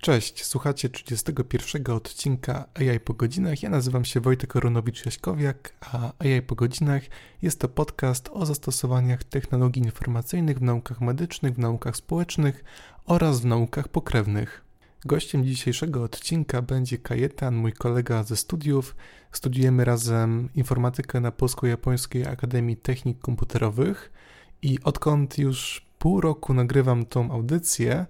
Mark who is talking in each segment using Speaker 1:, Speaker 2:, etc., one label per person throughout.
Speaker 1: Cześć, słuchacie 31 odcinka AI po godzinach. Ja nazywam się Wojtek Koronowicz-Jaśkowiak, a AI po godzinach jest to podcast o zastosowaniach technologii informacyjnych w naukach medycznych, w naukach społecznych oraz w naukach pokrewnych. Gościem dzisiejszego odcinka będzie Kajetan, mój kolega ze studiów. Studiujemy razem informatykę na Polsko-Japońskiej Akademii Technik Komputerowych i odkąd już pół roku nagrywam tą audycję,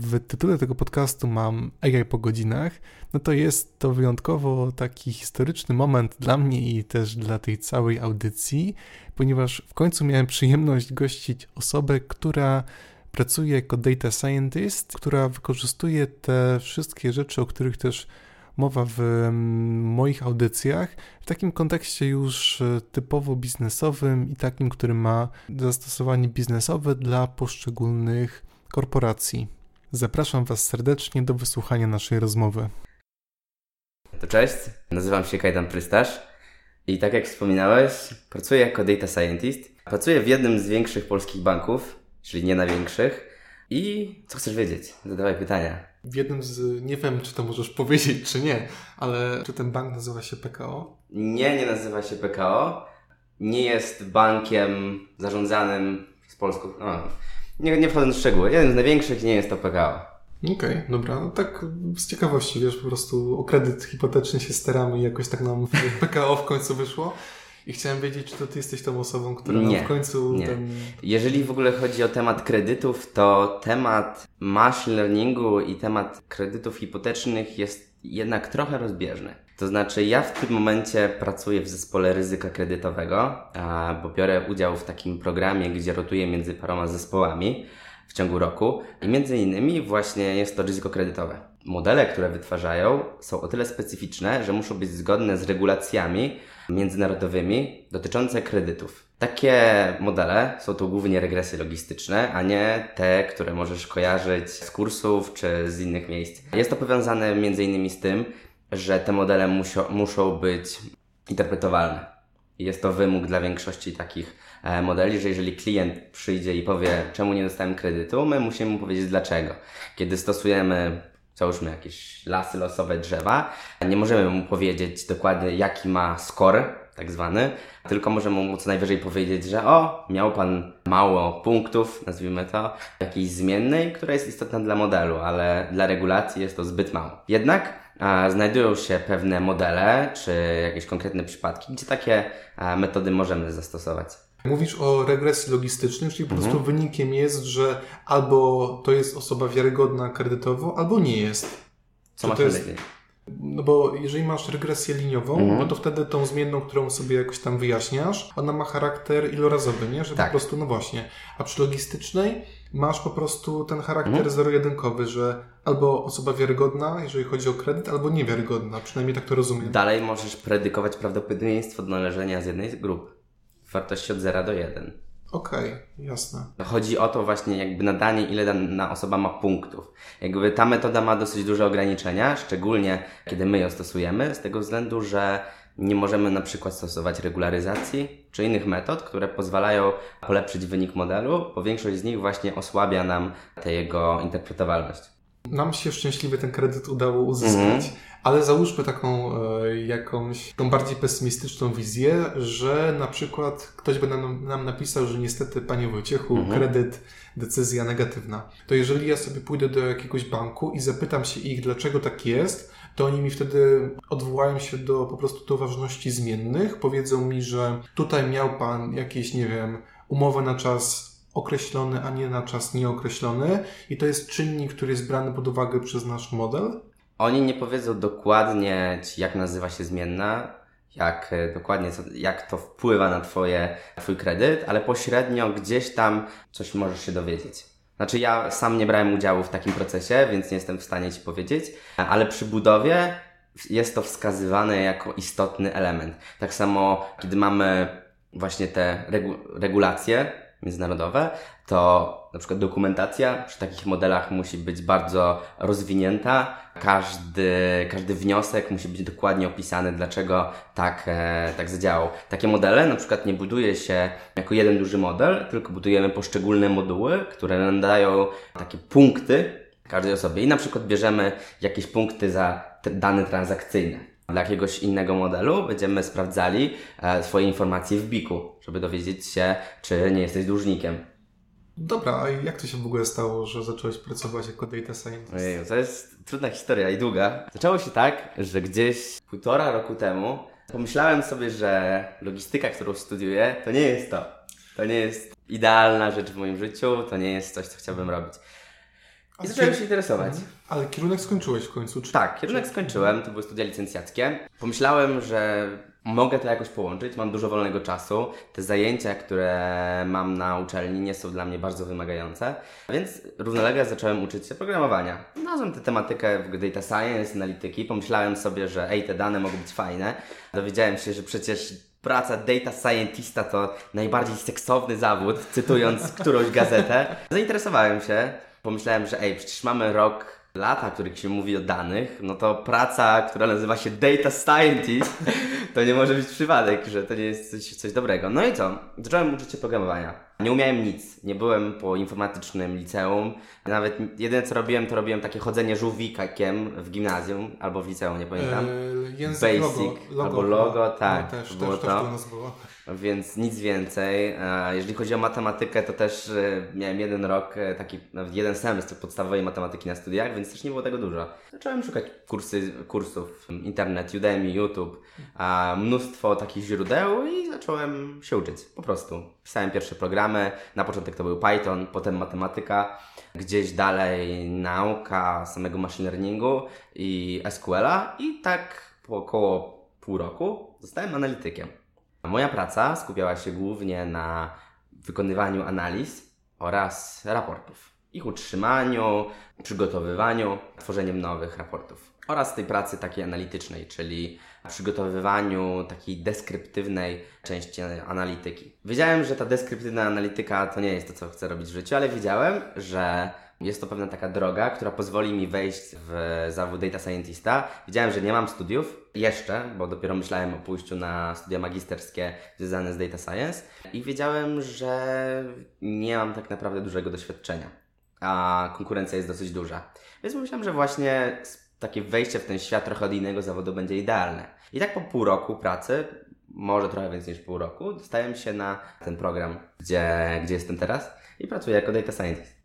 Speaker 1: w tytule tego podcastu mam AI po godzinach, no to jest to wyjątkowo taki historyczny moment dla mnie i też dla tej całej audycji, ponieważ w końcu miałem przyjemność gościć osobę, która pracuje jako data scientist, która wykorzystuje te wszystkie rzeczy, o których też mowa w mm, moich audycjach, w takim kontekście już e, typowo biznesowym i takim, który ma zastosowanie biznesowe dla poszczególnych korporacji. Zapraszam Was serdecznie do wysłuchania naszej rozmowy.
Speaker 2: To cześć, nazywam się Kajdan Prystasz i tak jak wspominałeś, pracuję jako data scientist. Pracuję w jednym z większych polskich banków, czyli nie największych. I co chcesz wiedzieć? Zadawaj pytania.
Speaker 1: W jednym z, nie wiem czy to możesz powiedzieć czy nie, ale czy ten bank nazywa się PKO?
Speaker 2: Nie, nie nazywa się PKO. Nie jest bankiem zarządzanym z Polską. No, nie, nie wchodząc w szczegóły, jeden z największych nie jest to PKO.
Speaker 1: Okej, okay, dobra. No tak z ciekawości, wiesz, po prostu o kredyt hipoteczny się staramy i jakoś tak nam PKO w końcu wyszło. I chciałem wiedzieć, czy to ty jesteś tą osobą, która nie, w końcu
Speaker 2: nie. Ten... Jeżeli w ogóle chodzi o temat kredytów, to temat machine learningu i temat kredytów hipotecznych jest jednak trochę rozbieżny. To znaczy, ja w tym momencie pracuję w zespole ryzyka kredytowego, bo biorę udział w takim programie, gdzie rotuję między paroma zespołami w ciągu roku i między innymi właśnie jest to ryzyko kredytowe. Modele, które wytwarzają, są o tyle specyficzne, że muszą być zgodne z regulacjami międzynarodowymi dotyczące kredytów. Takie modele są to głównie regresy logistyczne, a nie te, które możesz kojarzyć z kursów czy z innych miejsc. Jest to powiązane innymi z tym, że te modele musio, muszą być interpretowalne. Jest to wymóg dla większości takich e, modeli, że jeżeli klient przyjdzie i powie, czemu nie dostałem kredytu, my musimy mu powiedzieć dlaczego. Kiedy stosujemy załóżmy jakieś lasy losowe, drzewa, nie możemy mu powiedzieć dokładnie jaki ma score, tak zwany, tylko możemy mu co najwyżej powiedzieć, że o, miał Pan mało punktów, nazwijmy to, jakiejś zmiennej, która jest istotna dla modelu, ale dla regulacji jest to zbyt mało. Jednak a, znajdują się pewne modele, czy jakieś konkretne przypadki, gdzie takie a, metody możemy zastosować.
Speaker 1: Mówisz o regresji logistycznej, czyli po mhm. prostu wynikiem jest, że albo to jest osoba wiarygodna kredytowo, albo nie jest.
Speaker 2: Co masz jest...
Speaker 1: No bo jeżeli masz regresję liniową, mhm. no to wtedy tą zmienną, którą sobie jakoś tam wyjaśniasz, ona ma charakter ilorazowy, nie? Że tak. po prostu, no właśnie. A przy logistycznej masz po prostu ten charakter mhm. zero-jedynkowy, że albo osoba wiarygodna, jeżeli chodzi o kredyt, albo niewiarygodna. Przynajmniej tak to rozumiem.
Speaker 2: Dalej możesz predykować prawdopodobieństwo do należenia z jednej z grup w wartości od 0 do 1.
Speaker 1: Okej, okay, jasne.
Speaker 2: Chodzi o to właśnie jakby nadanie, ile dana osoba ma punktów. Jakby ta metoda ma dosyć duże ograniczenia, szczególnie kiedy my ją stosujemy, z tego względu, że nie możemy na przykład stosować regularyzacji czy innych metod, które pozwalają polepszyć wynik modelu, bo większość z nich właśnie osłabia nam tę jego interpretowalność.
Speaker 1: Nam się szczęśliwie ten kredyt udało uzyskać. Mm -hmm. Ale załóżmy taką e, jakąś tą bardziej pesymistyczną wizję, że na przykład ktoś by nam, nam napisał, że niestety, panie Wojciechu, mhm. kredyt, decyzja negatywna. To jeżeli ja sobie pójdę do jakiegoś banku i zapytam się ich, dlaczego tak jest, to oni mi wtedy odwołają się do po prostu do ważności zmiennych, powiedzą mi, że tutaj miał pan jakieś, nie wiem, umowę na czas określony, a nie na czas nieokreślony i to jest czynnik, który jest brany pod uwagę przez nasz model.
Speaker 2: Oni nie powiedzą dokładnie, jak nazywa się zmienna, jak e, dokładnie, jak to wpływa na twoje, twój kredyt, ale pośrednio gdzieś tam coś możesz się dowiedzieć. Znaczy ja sam nie brałem udziału w takim procesie, więc nie jestem w stanie Ci powiedzieć, ale przy budowie jest to wskazywane jako istotny element. Tak samo, kiedy mamy właśnie te regu regulacje międzynarodowe, to na przykład dokumentacja przy takich modelach musi być bardzo rozwinięta. Każdy, każdy wniosek musi być dokładnie opisany, dlaczego tak, e, tak zadziałał. Takie modele na przykład nie buduje się jako jeden duży model, tylko budujemy poszczególne moduły, które nam dają takie punkty, każdej osobie. I na przykład bierzemy jakieś punkty za dane transakcyjne. Dla jakiegoś innego modelu będziemy sprawdzali e, Twoje informacje w biku, żeby dowiedzieć się, czy nie jesteś dłużnikiem.
Speaker 1: Dobra, a jak to się w ogóle stało, że zacząłeś pracować jako data scientist?
Speaker 2: Ojej, to jest trudna historia i długa. Zaczęło się tak, że gdzieś półtora roku temu pomyślałem sobie, że logistyka, którą studiuję, to nie jest to. To nie jest idealna rzecz w moim życiu, to nie jest coś, co chciałbym robić. I zacząłem się interesować.
Speaker 1: Ale kierunek skończyłeś w końcu, czy?
Speaker 2: Tak, kierunek skończyłem, to były studia licencjackie. Pomyślałem, że mogę to jakoś połączyć, mam dużo wolnego czasu. Te zajęcia, które mam na uczelni nie są dla mnie bardzo wymagające, więc równolegle zacząłem uczyć się programowania. Znalazłem tę tematykę w data science, analityki, pomyślałem sobie, że ej, te dane mogą być fajne. Dowiedziałem się, że przecież praca data scientista to najbardziej seksowny zawód, cytując którąś gazetę. Zainteresowałem się, pomyślałem, że ej, przecież mamy rok lata, których się mówi o danych, no to praca, która nazywa się Data Scientist, to nie może być przypadek, że to nie jest coś, coś dobrego. No i co? Zacząłem uczyć się programowania. Nie umiałem nic. Nie byłem po informatycznym liceum. Nawet jedyne co robiłem, to robiłem takie chodzenie żółwikakiem w gimnazjum albo w liceum, nie pamiętam.
Speaker 1: Eee,
Speaker 2: Basic
Speaker 1: logo, logo
Speaker 2: albo logo,
Speaker 1: chyba.
Speaker 2: tak.
Speaker 1: No, też,
Speaker 2: było
Speaker 1: też,
Speaker 2: to.
Speaker 1: też to było.
Speaker 2: Więc nic więcej. E, Jeżeli chodzi o matematykę, to też e, miałem jeden rok, e, taki nawet jeden semestr podstawowej matematyki na studiach, więc też nie było tego dużo. Zacząłem szukać kursy, kursów, internet, Udemy, YouTube, mnóstwo takich źródeł i zacząłem się uczyć, po prostu. Pisałem pierwsze programy, na początek to był Python, potem matematyka, gdzieś dalej nauka samego machine learningu i SQL-a i tak po około pół roku zostałem analitykiem. Moja praca skupiała się głównie na wykonywaniu analiz oraz raportów. Ich utrzymaniu, przygotowywaniu, tworzeniem nowych raportów. Oraz tej pracy takiej analitycznej, czyli przygotowywaniu takiej deskryptywnej części analityki. Wiedziałem, że ta deskryptywna analityka to nie jest to, co chcę robić w życiu, ale wiedziałem, że jest to pewna taka droga, która pozwoli mi wejść w zawód data scientista. Wiedziałem, że nie mam studiów jeszcze, bo dopiero myślałem o pójściu na studia magisterskie związane z data science i wiedziałem, że nie mam tak naprawdę dużego doświadczenia, a konkurencja jest dosyć duża. Więc myślałem, że właśnie takie wejście w ten świat trochę od innego zawodu będzie idealne. I tak po pół roku pracy, może trochę więcej niż pół roku, dostałem się na ten program, gdzie, gdzie jestem teraz i pracuję jako data scientist.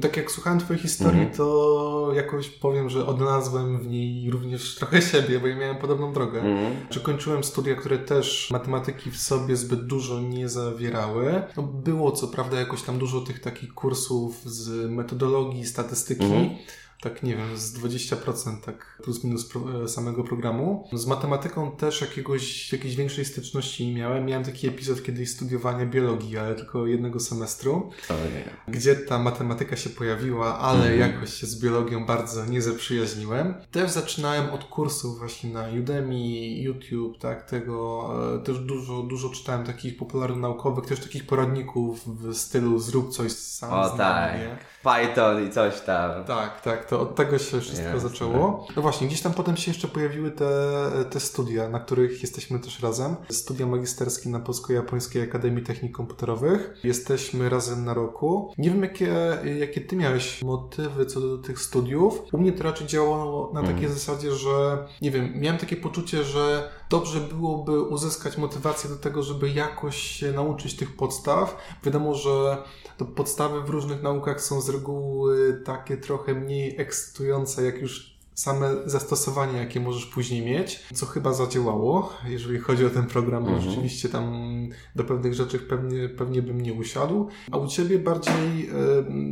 Speaker 1: Tak jak słuchałem Twojej historii,
Speaker 2: Mhm.
Speaker 1: to jakoś powiem, że odnalazłem w niej również trochę siebie, bo ja miałem podobną drogę. Czy kończyłem studia, które też matematyki w sobie zbyt dużo nie zawierały. No było co prawda jakoś tam dużo tych takich kursów z metodologii, statystyki.
Speaker 2: Mhm.
Speaker 1: Tak, nie wiem, z 20% tak plus minus pro, e, samego programu. Z matematyką też jakiegoś, jakiejś większej styczności nie miałem. Miałem taki epizod kiedyś studiowania biologii, ale tylko jednego semestru
Speaker 2: Ojej.
Speaker 1: gdzie ta matematyka się pojawiła, ale
Speaker 2: Mhm.
Speaker 1: jakoś się z biologią bardzo nie zaprzyjaźniłem. Też zaczynałem od kursów właśnie na Udemy, YouTube, tak, tego e, też dużo, dużo czytałem takich popularno-naukowych, też takich poradników w stylu zrób coś sam
Speaker 2: O tak? Python i coś tam.
Speaker 1: Tak, tak, to od tego się wszystko zaczęło. No właśnie, gdzieś tam potem się jeszcze pojawiły te, te studia, na których jesteśmy też razem. Studia magisterskie na Polsko-Japońskiej Akademii Technik Komputerowych. Jesteśmy razem na roku. Nie wiem, jakie, jakie ty miałeś motywy co do tych studiów. U mnie to raczej działało na takiej zasadzie, że nie wiem, miałem takie poczucie, że dobrze byłoby uzyskać motywację do tego, żeby jakoś się nauczyć tych podstaw. Wiadomo, że to podstawy w różnych naukach są z reguły takie trochę mniej ekscytujące, jak już same zastosowania, jakie możesz później mieć, co chyba zadziałało, jeżeli chodzi o ten program, bo
Speaker 2: Mhm.
Speaker 1: rzeczywiście tam do pewnych rzeczy pewnie, pewnie bym nie usiadł. A u Ciebie bardziej,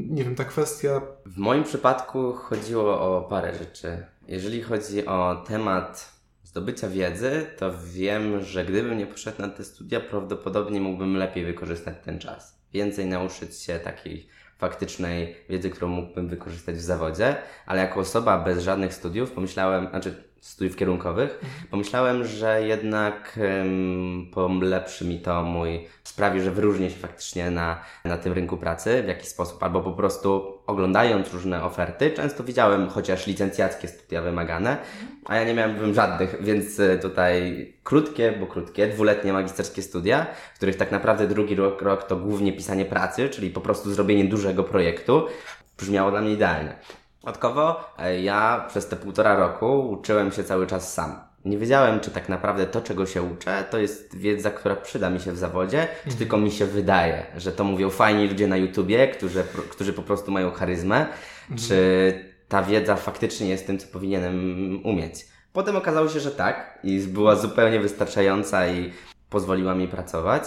Speaker 1: nie wiem, ta kwestia
Speaker 2: W moim przypadku chodziło o parę rzeczy. Jeżeli chodzi o temat zdobycia wiedzy, to wiem, że gdybym nie poszedł na te studia, prawdopodobnie mógłbym lepiej wykorzystać ten czas. Więcej nauczyć się takiej faktycznej wiedzy, którą mógłbym wykorzystać w zawodzie, ale jako osoba bez żadnych studiów pomyślałem, znaczy studiów kierunkowych, pomyślałem, że jednak um, polepszy mi to mój, sprawi, że wyróżnię się faktycznie na, na tym rynku pracy w jakiś sposób, albo po prostu oglądając różne oferty, często widziałem chociaż licencjackie studia wymagane, a ja nie miałem żadnych, więc e, tutaj krótkie, bo krótkie, dwuletnie magisterskie studia, w których tak naprawdę drugi rok, rok to głównie pisanie pracy, czyli po prostu zrobienie dużego projektu, brzmiało dla mnie idealnie. Dodatkowo e, ja przez te półtora roku uczyłem się cały czas sam. Nie wiedziałem, czy tak naprawdę to, czego się uczę, to jest wiedza, która przyda mi się w zawodzie, czy tylko mi się wydaje, że to mówią fajni ludzie na YouTubie, którzy, którzy po prostu mają charyzmę, czy ta wiedza faktycznie jest tym, co powinienem umieć. Potem okazało się, że tak i była zupełnie wystarczająca i pozwoliła mi pracować,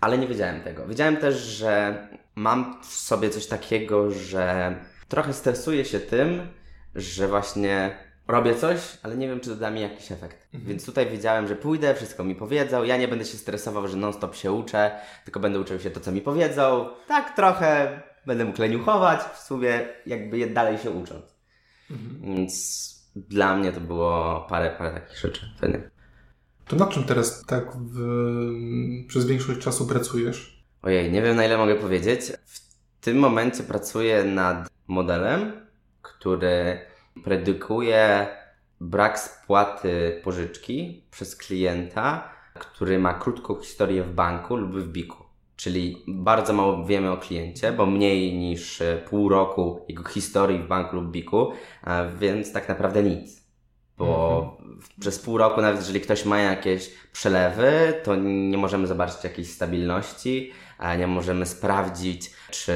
Speaker 2: ale nie wiedziałem tego. Wiedziałem też, że mam w sobie coś takiego, że trochę stresuję się tym, że właśnie robię coś, ale nie wiem, czy to da mi jakiś efekt. Więc tutaj wiedziałem, że pójdę, wszystko mi powiedzą, ja nie będę się stresował, że non-stop się uczę, tylko będę uczył się to, co mi powiedzą. Tak trochę będę mógł leniuchować, w sumie jakby dalej się ucząc. Więc dla mnie to było parę, parę takich rzeczy fajnych.
Speaker 1: To nad czym teraz tak w, przez większość czasu pracujesz?
Speaker 2: Ojej, nie wiem na ile mogę powiedzieć. W tym momencie pracuję nad modelem, który predykuje brak spłaty pożyczki przez klienta, który ma krótką historię w banku lub w biku. Czyli bardzo mało wiemy o kliencie, bo mniej niż e, pół roku jego historii w banku lub biku, a więc tak naprawdę nic. Bo przez pół roku, nawet jeżeli ktoś ma jakieś przelewy, to nie możemy zobaczyć jakiejś stabilności, nie możemy sprawdzić, czy.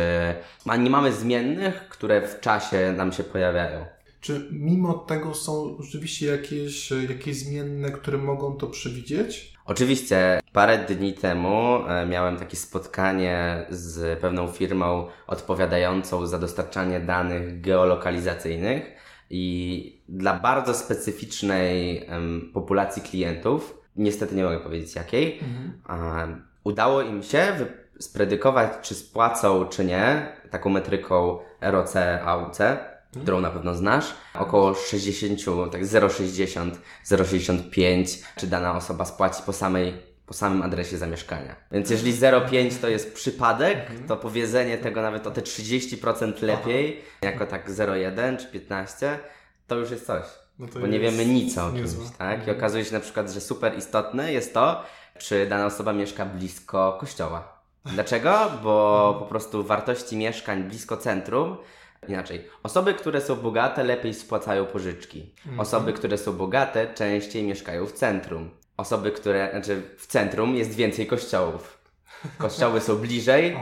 Speaker 2: Nie mamy zmiennych, które w czasie nam się pojawiają.
Speaker 1: Czy mimo tego są rzeczywiście jakieś, jakieś zmienne, które mogą to przewidzieć?
Speaker 2: Oczywiście parę dni temu e, miałem takie spotkanie z pewną firmą odpowiadającą za dostarczanie danych geolokalizacyjnych i dla bardzo specyficznej populacji klientów, niestety nie mogę powiedzieć jakiej, a, udało im się spredykować, czy spłacą, czy nie, taką metryką ROC, AUC, którą na pewno znasz, około 60, tak 0,60, 0,65, czy dana osoba spłaci po samej po samym adresie zamieszkania. Więc jeżeli 0,5 to jest przypadek, to powiedzenie tego nawet o te 30% lepiej, jako tak 0,1 czy 15, to już jest coś.
Speaker 1: No
Speaker 2: bo nie wiemy nic o kimś, tak? I okazuje się na przykład, że super istotne jest to, czy dana osoba mieszka blisko kościoła. Dlaczego? Bo po prostu wartości mieszkań blisko centrum Inaczej. Osoby, które są bogate, lepiej spłacają pożyczki. Osoby, które są bogate, częściej mieszkają w centrum. Osoby, które, znaczy w centrum jest więcej kościołów. Kościoły są bliżej,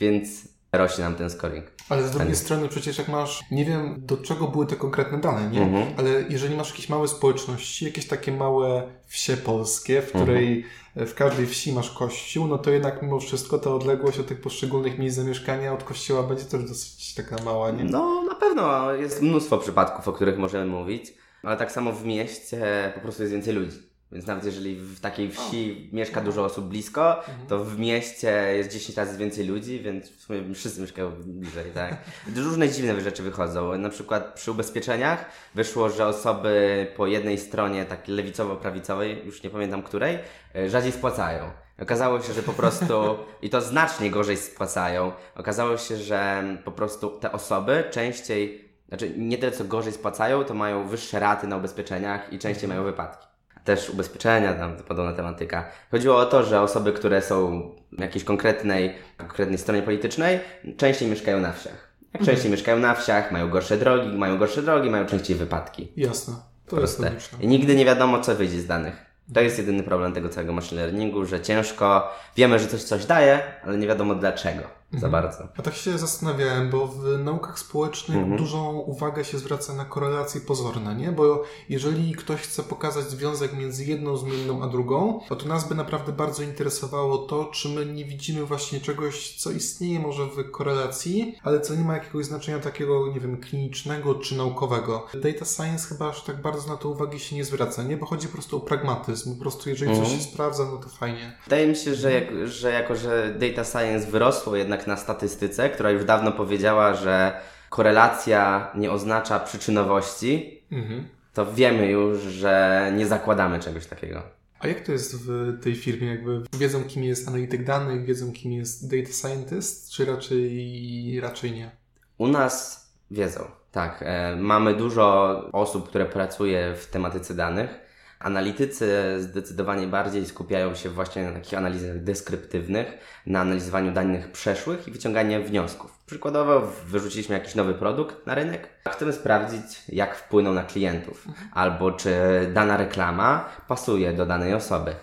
Speaker 2: więc rośnie nam ten scoring.
Speaker 1: Ale z drugiej strony przecież jak masz, nie wiem do czego były te konkretne dane, nie?
Speaker 2: Mhm.
Speaker 1: Ale jeżeli masz jakieś małe społeczności, jakieś takie małe wsie polskie, w której
Speaker 2: Mhm.
Speaker 1: w każdej wsi masz kościół, no to jednak mimo wszystko ta odległość od tych poszczególnych miejsc zamieszkania od kościoła będzie też dosyć taka mała, nie?
Speaker 2: No, na pewno jest mnóstwo przypadków, o których możemy mówić, ale tak samo w mieście po prostu jest więcej ludzi. Więc nawet jeżeli w takiej wsi mieszka dużo osób blisko, to w mieście jest 10 razy więcej ludzi, więc w sumie wszyscy mieszkają bliżej, tak? Różne dziwne rzeczy wychodzą. Na przykład przy ubezpieczeniach wyszło, że osoby po jednej stronie, tak lewicowo-prawicowej, już nie pamiętam której, e, rzadziej spłacają. Okazało się, że po prostu, i to znacznie gorzej spłacają, okazało się, że po prostu te osoby częściej, znaczy nie tyle co gorzej spłacają, to mają wyższe raty na ubezpieczeniach i częściej mają wypadki. Też ubezpieczenia, tam podobna tematyka. Chodziło o to, że osoby, które są w jakiejś konkretnej, konkretnej stronie politycznej, częściej mieszkają na wsiach. Jak częściej mieszkają na wsiach, mają gorsze drogi, mają gorsze drogi, mają częściej wypadki.
Speaker 1: Jasne. To jest
Speaker 2: Proste.
Speaker 1: logiczne.
Speaker 2: I nigdy nie wiadomo, co wyjdzie z danych. To jest jedyny problem tego całego machine learningu, że ciężko, wiemy, że coś coś daje, ale nie wiadomo dlaczego za bardzo.
Speaker 1: Ja tak się zastanawiałem, bo w naukach społecznych
Speaker 2: Mhm.
Speaker 1: dużą uwagę się zwraca na korelacje pozorne, nie? Bo jeżeli ktoś chce pokazać związek między jedną zmienną a drugą, to, to nas by naprawdę bardzo interesowało to, czy my nie widzimy właśnie czegoś, co istnieje może w korelacji, ale co nie ma jakiegoś znaczenia takiego, nie wiem, klinicznego czy naukowego. Data science chyba aż tak bardzo na to uwagi się nie zwraca, nie? Bo chodzi po prostu o pragmatyzm. Po prostu jeżeli coś
Speaker 2: Mhm.
Speaker 1: się sprawdza, no to fajnie.
Speaker 2: Wydaje mi się, że, jak, że jako, że data science wyrosło jednak na statystyce, która już dawno powiedziała, że korelacja nie oznacza przyczynowości,
Speaker 1: Mhm.
Speaker 2: to wiemy już, że nie zakładamy czegoś takiego.
Speaker 1: A jak to jest w tej firmie? Jakby wiedzą, kim jest analityk danych, wiedzą, kim jest data scientist, czy raczej, raczej nie?
Speaker 2: U nas wiedzą, tak. E, mamy dużo osób, które pracuje w tematyce danych, Analitycy zdecydowanie bardziej skupiają się właśnie na takich analizach deskryptywnych, na analizowaniu danych przeszłych i wyciąganiu wniosków. Przykładowo wyrzuciliśmy jakiś nowy produkt na rynek, chcemy sprawdzić, jak wpłynął na klientów, albo czy dana reklama pasuje do danej osoby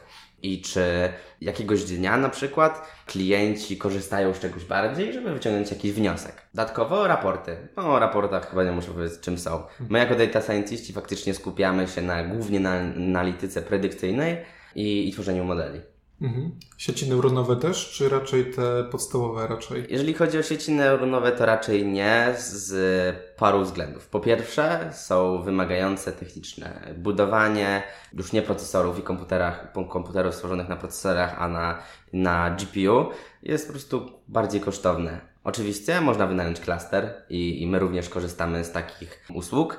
Speaker 2: i czy jakiegoś dnia na przykład klienci korzystają z czegoś bardziej, żeby wyciągnąć jakiś wniosek. Dodatkowo raporty. No o raportach chyba nie muszę powiedzieć czym są. My jako data scientiści faktycznie skupiamy się na, głównie na analityce predykcyjnej i, i tworzeniu modeli.
Speaker 1: Mhm. Sieci neuronowe też, czy raczej te podstawowe raczej?
Speaker 2: Jeżeli chodzi o sieci neuronowe, to raczej nie z paru względów. Po pierwsze, są wymagające techniczne. Budowanie już nie procesorów i komputerach, komputerów stworzonych na procesorach, a na, na GPU jest po prostu bardziej kosztowne. Oczywiście można wynająć klaster i, i my również korzystamy z takich usług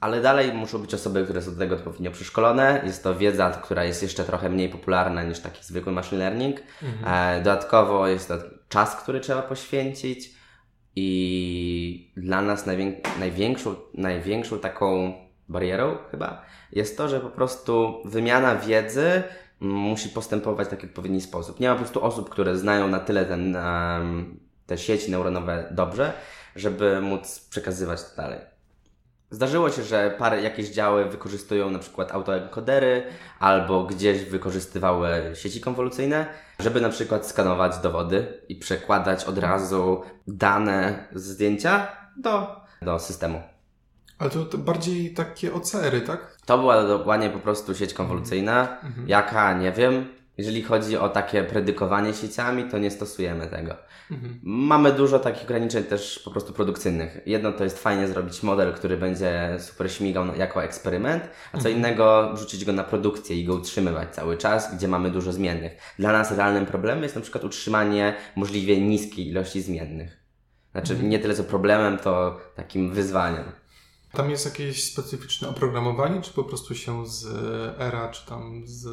Speaker 2: ale dalej muszą być osoby, które są do tego odpowiednio przeszkolone. Jest to wiedza, która jest jeszcze trochę mniej popularna niż taki zwykły machine learning. Mhm. E, dodatkowo jest to czas, który trzeba poświęcić i dla nas najwię największą, największą taką barierą chyba jest to, że po prostu wymiana wiedzy musi postępować w taki odpowiedni sposób. Nie ma po prostu osób, które znają na tyle ten, um, te sieci neuronowe dobrze, żeby móc przekazywać to dalej. Zdarzyło się, że parę jakieś działy wykorzystują na przykład autoencodery albo gdzieś wykorzystywały sieci konwolucyjne, żeby na przykład skanować dowody i przekładać od razu dane z zdjęcia do, do systemu.
Speaker 1: Ale to, to bardziej takie OCR-y, tak?
Speaker 2: To była dokładnie po prostu sieć konwolucyjna. Mhm. Jaka, nie wiem. Jeżeli chodzi o takie predykowanie sieciami, to nie stosujemy tego. Mhm. Mamy dużo takich ograniczeń też po prostu produkcyjnych. Jedno to jest fajnie zrobić model, który będzie super śmigał jako eksperyment, a co mhm. innego wrzucić go na produkcję i go utrzymywać cały czas, gdzie mamy dużo zmiennych. Dla nas realnym problemem jest na przykład utrzymanie możliwie niskiej ilości zmiennych. Znaczy mhm. nie tyle co problemem, to takim wyzwaniem.
Speaker 1: Tam jest jakieś specyficzne oprogramowanie, czy po prostu się z ERA, czy tam z,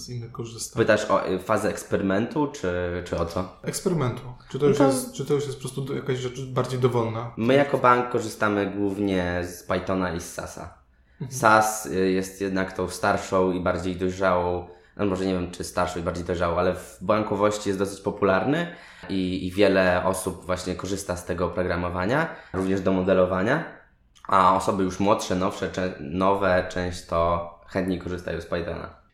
Speaker 1: z innych korzysta?
Speaker 2: Pytasz o y, fazę eksperymentu, czy, czy o co?
Speaker 1: Eksperymentu. Czy to, już no. Jest, czy to już jest po prostu jakaś rzecz bardziej dowolna?
Speaker 2: My jako bank korzystamy głównie z Pythona i z SASa. Mhm. SAS y, jest jednak tą starszą i bardziej dojrzałą, no może nie wiem czy starszą i bardziej dojrzałą, ale w bankowości jest dosyć popularny i, i wiele osób właśnie korzysta z tego oprogramowania, również do modelowania a osoby już młodsze, nowsze, nowe często chętniej korzystają z Pythona.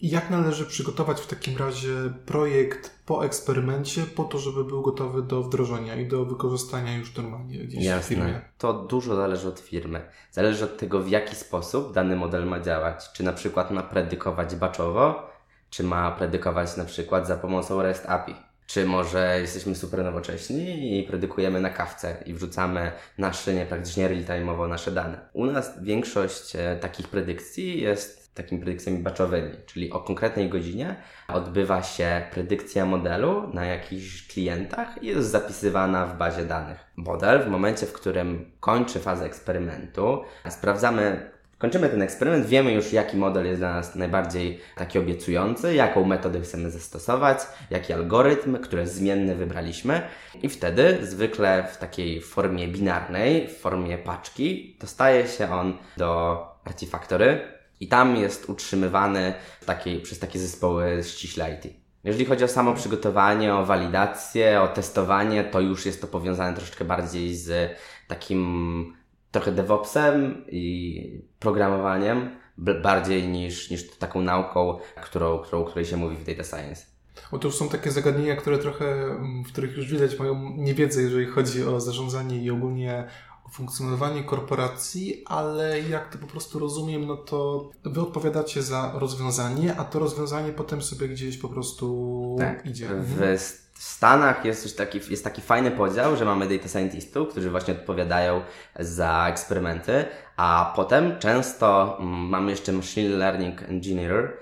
Speaker 1: I jak należy przygotować w takim razie projekt po eksperymencie, po to, żeby był gotowy do wdrożenia i do wykorzystania już normalnie gdzieś Jasne. w firmie?
Speaker 2: To dużo zależy od firmy. Zależy od tego, w jaki sposób dany model ma działać. Czy na przykład ma predykować batchowo, czy ma predykować na przykład za pomocą REST API. Czy może jesteśmy super nowocześni i predykujemy na kawce i wrzucamy na szynie praktycznie real-time'owo nasze dane. U nas większość e, takich predykcji jest takimi predykcjami batchowymi, czyli o konkretnej godzinie odbywa się predykcja modelu na jakichś klientach i jest zapisywana w bazie danych. Model w momencie, w którym kończy fazę eksperymentu, sprawdzamy Kończymy ten eksperyment, wiemy już jaki model jest dla nas najbardziej taki obiecujący, jaką metodę chcemy zastosować, jaki algorytm, które zmienne wybraliśmy i wtedy zwykle w takiej formie binarnej, w formie paczki dostaje się on do Artifactory i tam jest utrzymywany takiej, przez takie zespoły ściśle IT. Jeżeli chodzi o samo przygotowanie, o walidację, o testowanie, to już jest to powiązane troszeczkę bardziej z takim trochę DevOpsem i programowaniem bardziej niż, niż taką nauką, którą, którą, której się mówi w data science.
Speaker 1: Otóż są takie zagadnienia, które trochę, mm, w których już widać moją niewiedzę, jeżeli chodzi o zarządzanie i ogólnie o funkcjonowanie korporacji, ale jak to po prostu rozumiem, no to wy odpowiadacie za rozwiązanie, a to rozwiązanie potem sobie gdzieś po prostu tak. idzie.
Speaker 2: W mhm. W Stanach jest, coś taki, jest taki fajny podział, że mamy data scientistów, którzy właśnie odpowiadają za eksperymenty, a potem często mm, mamy jeszcze machine learning engineer,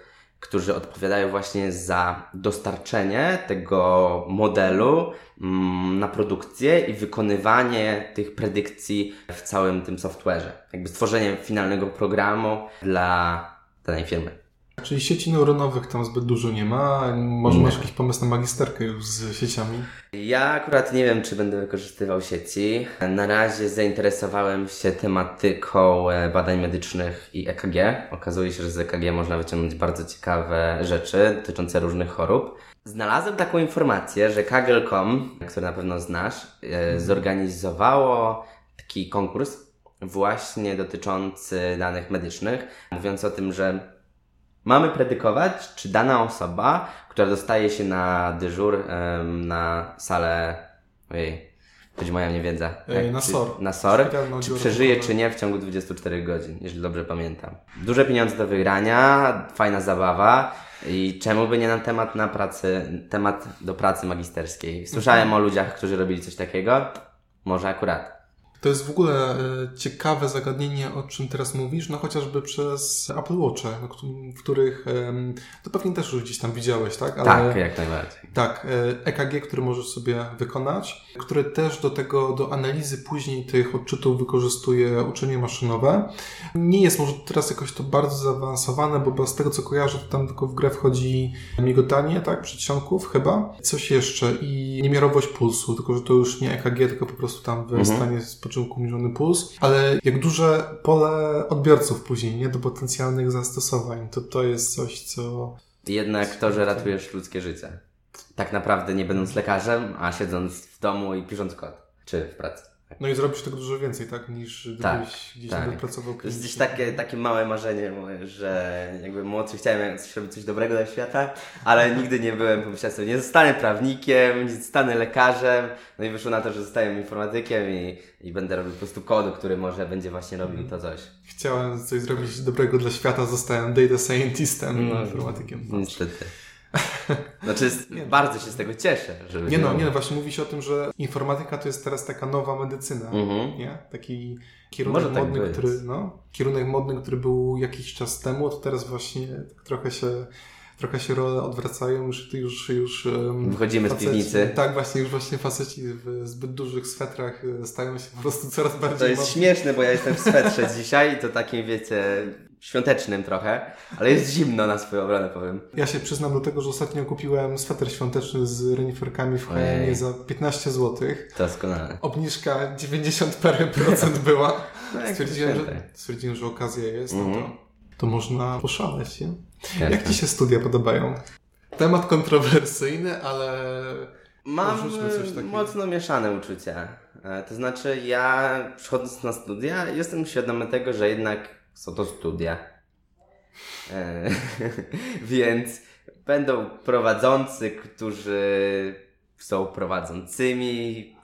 Speaker 2: którzy odpowiadają właśnie za dostarczenie tego modelu mm, na produkcję i wykonywanie tych predykcji w całym tym software'ze. Jakby stworzenie finalnego programu dla danej firmy.
Speaker 1: Czyli sieci neuronowych tam zbyt dużo nie ma. Może masz jakiś pomysł na magisterkę już z sieciami?
Speaker 2: Ja akurat nie wiem, czy będę wykorzystywał sieci. Na razie zainteresowałem się tematyką e, badań medycznych i EKG. Okazuje się, że z EKG można wyciągnąć bardzo ciekawe rzeczy dotyczące różnych chorób. Znalazłem taką informację, że Kaggle.com, który na pewno znasz, e, zorganizowało taki konkurs właśnie dotyczący danych medycznych, mówiąc o tym, że mamy predykować, czy dana osoba, która dostaje się na dyżur na salę, ojej, być moja niewiedza.
Speaker 1: Tak, na SOR.
Speaker 2: Na SOR, czy przeżyje, czy nie w ciągu 24 godzin, jeżeli dobrze pamiętam. Duże pieniądze do wygrania, fajna zabawa. I czemu by nie na temat na pracy, temat do pracy magisterskiej? Słyszałem mhm. o ludziach, którzy robili coś takiego. Może akurat.
Speaker 1: To jest w ogóle e, ciekawe zagadnienie, o czym teraz mówisz, no chociażby przez Apple Watche, w których to pewnie też już gdzieś tam widziałeś, tak?
Speaker 2: Ale, tak, jak najbardziej.
Speaker 1: Tak, EKG, e który możesz sobie wykonać, który też do tego, do analizy później tych odczytów wykorzystuje uczenie maszynowe. Nie jest może teraz jakoś to bardzo zaawansowane, bo z tego co kojarzę, to tam tylko w grę wchodzi migotanie, tak? Przedsionków chyba. Coś jeszcze i niemiarowość pulsu, tylko że to już nie EKG, tylko po prostu tam w mhm. stanie spoczynku mierzony puls, ale jak duże pole odbiorców później, nie? Do potencjalnych zastosowań, to to jest coś, co...
Speaker 2: Jednak to, że ratujesz ludzkie życie. Tak naprawdę nie będąc lekarzem, a siedząc w domu i pisząc kod. Czy w pracy.
Speaker 1: No i zrobisz tego dużo więcej, tak? Niż gdybyś tak, gdzieś tak. pracował
Speaker 2: To jest gdzieś takie, takie małe marzenie moje, że jakby młodszy chciałem robić coś dobrego dla świata, ale nigdy nie byłem, pomyślałem sobie, nie zostanę prawnikiem, nie zostanę lekarzem, no i wyszło na to, że zostaję informatykiem i, i będę robił po prostu kodu, który może będzie właśnie robił mhm. to coś.
Speaker 1: Chciałem coś zrobić dobrego dla świata, zostałem data scientistem, no, informatykiem.
Speaker 2: Niestety. Znaczy, jest, bardzo się z tego cieszę.
Speaker 1: Że nie no, nie no, właśnie mówi się o tym, że informatyka to jest teraz taka nowa medycyna, mhm. nie? Taki kierunek Może tak modny, tak który, no, kierunek modny, który był jakiś czas temu, to teraz właśnie trochę się trochę się role odwracają, już, już, już
Speaker 2: Wychodzimy faceci, z piwnicy.
Speaker 1: Tak, właśnie, już właśnie faceci w zbyt dużych swetrach e, stają się po prostu coraz bardziej...
Speaker 2: To jest śmieszne, bo ja jestem w swetrze dzisiaj i to takim, wiecie, świątecznym trochę, ale jest zimno na swoją obronę, powiem.
Speaker 1: Ja się przyznam do tego, że ostatnio kupiłem sweter świąteczny z reniferkami w H&M za 15 zł.
Speaker 2: Doskonale.
Speaker 1: Obniżka 90 parę procent była. No, stwierdziłem, że, stwierdziłem, że okazja jest, mm -hmm. no to, mhm. to można poszaleć, nie? Jak Ci się studia podobają? Temat kontrowersyjny, ale
Speaker 2: Mam mocno mieszane uczucia. E, to znaczy, ja przychodząc na studia, jestem świadomy tego, że jednak są to studia. E, więc będą prowadzący, którzy są prowadzącymi.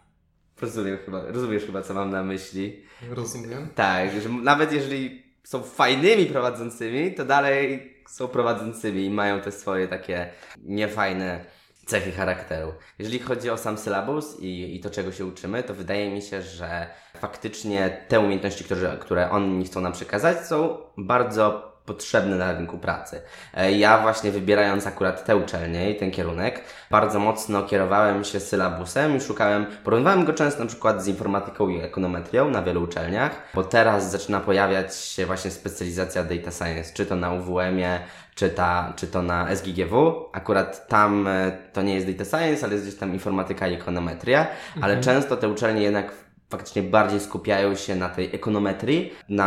Speaker 2: Rozumiem chyba, rozumiesz chyba, co mam na myśli.
Speaker 1: Rozumiem.
Speaker 2: Tak, że nawet jeżeli są fajnymi prowadzącymi, to dalej są prowadzącymi i mają te swoje takie niefajne cechy charakteru. Jeżeli chodzi o sam sylabus i, i to, czego się uczymy, to wydaje mi się, że faktycznie te umiejętności, które, które oni chcą nam przekazać, są bardzo potrzebne na rynku pracy. E, ja właśnie wybierając akurat tę uczelnię i ten kierunek, bardzo mocno kierowałem się sylabusem i szukałem, porównywałem go często na przykład z informatyką i ekonometrią na wielu uczelniach, bo teraz zaczyna pojawiać się właśnie specjalizacja data science, czy to na UWM-ie, czy, ta, czy to na SGGW. Akurat tam e, to nie jest data science, ale jest gdzieś tam informatyka i ekonometria, ale mhm. często te uczelnie jednak faktycznie bardziej skupiają się na tej ekonometrii, na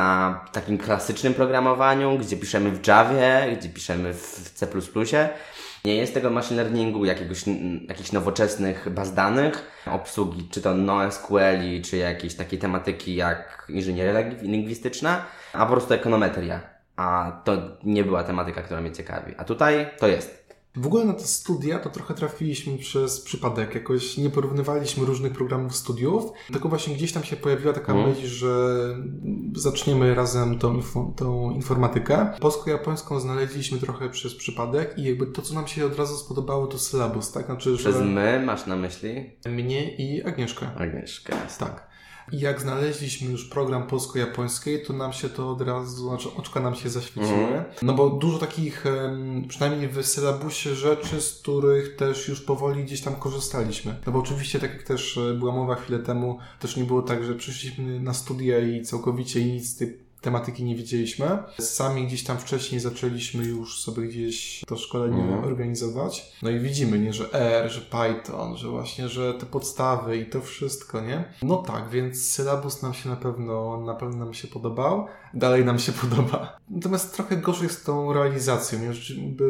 Speaker 2: takim klasycznym programowaniu, gdzie piszemy w Javie, gdzie piszemy w C++. Nie jest tego machine learningu, jakiegoś, jakichś nowoczesnych baz danych, obsługi, czy to NoSQL, czy jakieś takie tematyki jak inżynieria lingwistyczna, a po prostu ekonometria. A to nie była tematyka, która mnie ciekawi. A tutaj to jest.
Speaker 1: W ogóle na te studia to trochę trafiliśmy przez przypadek. Jakoś nie porównywaliśmy różnych programów studiów, tylko właśnie gdzieś tam się pojawiła taka mm. myśl, że zaczniemy razem tą, tą informatykę. Polsko-japońską znaleźliśmy trochę przez przypadek i jakby to, co nam się od razu spodobało, to sylabus, tak?
Speaker 2: Znaczy, przez my masz na myśli?
Speaker 1: Mnie i Agnieszkę.
Speaker 2: Agnieszkę.
Speaker 1: Tak. I jak znaleźliśmy już program polsko-japoński, to nam się to od razu, znaczy oczka nam się zaświeciły. Mm. No bo dużo takich, przynajmniej w sylabusie rzeczy, z których też już powoli gdzieś tam korzystaliśmy. No bo oczywiście, tak jak też e, była mowa chwilę temu, też nie było tak, że przyszliśmy na studia i całkowicie nic z tej tematyki nie wiedzieliśmy. Sami gdzieś tam wcześniej zaczęliśmy już sobie gdzieś to szkolenie mhm. organizować. No i widzimy, nie, że R, że Python, że właśnie, że te podstawy i to wszystko, nie? No tak, więc sylabus nam się na pewno, na pewno nam się podobał. Dalej nam się podoba. Natomiast trochę gorzej z tą realizacją.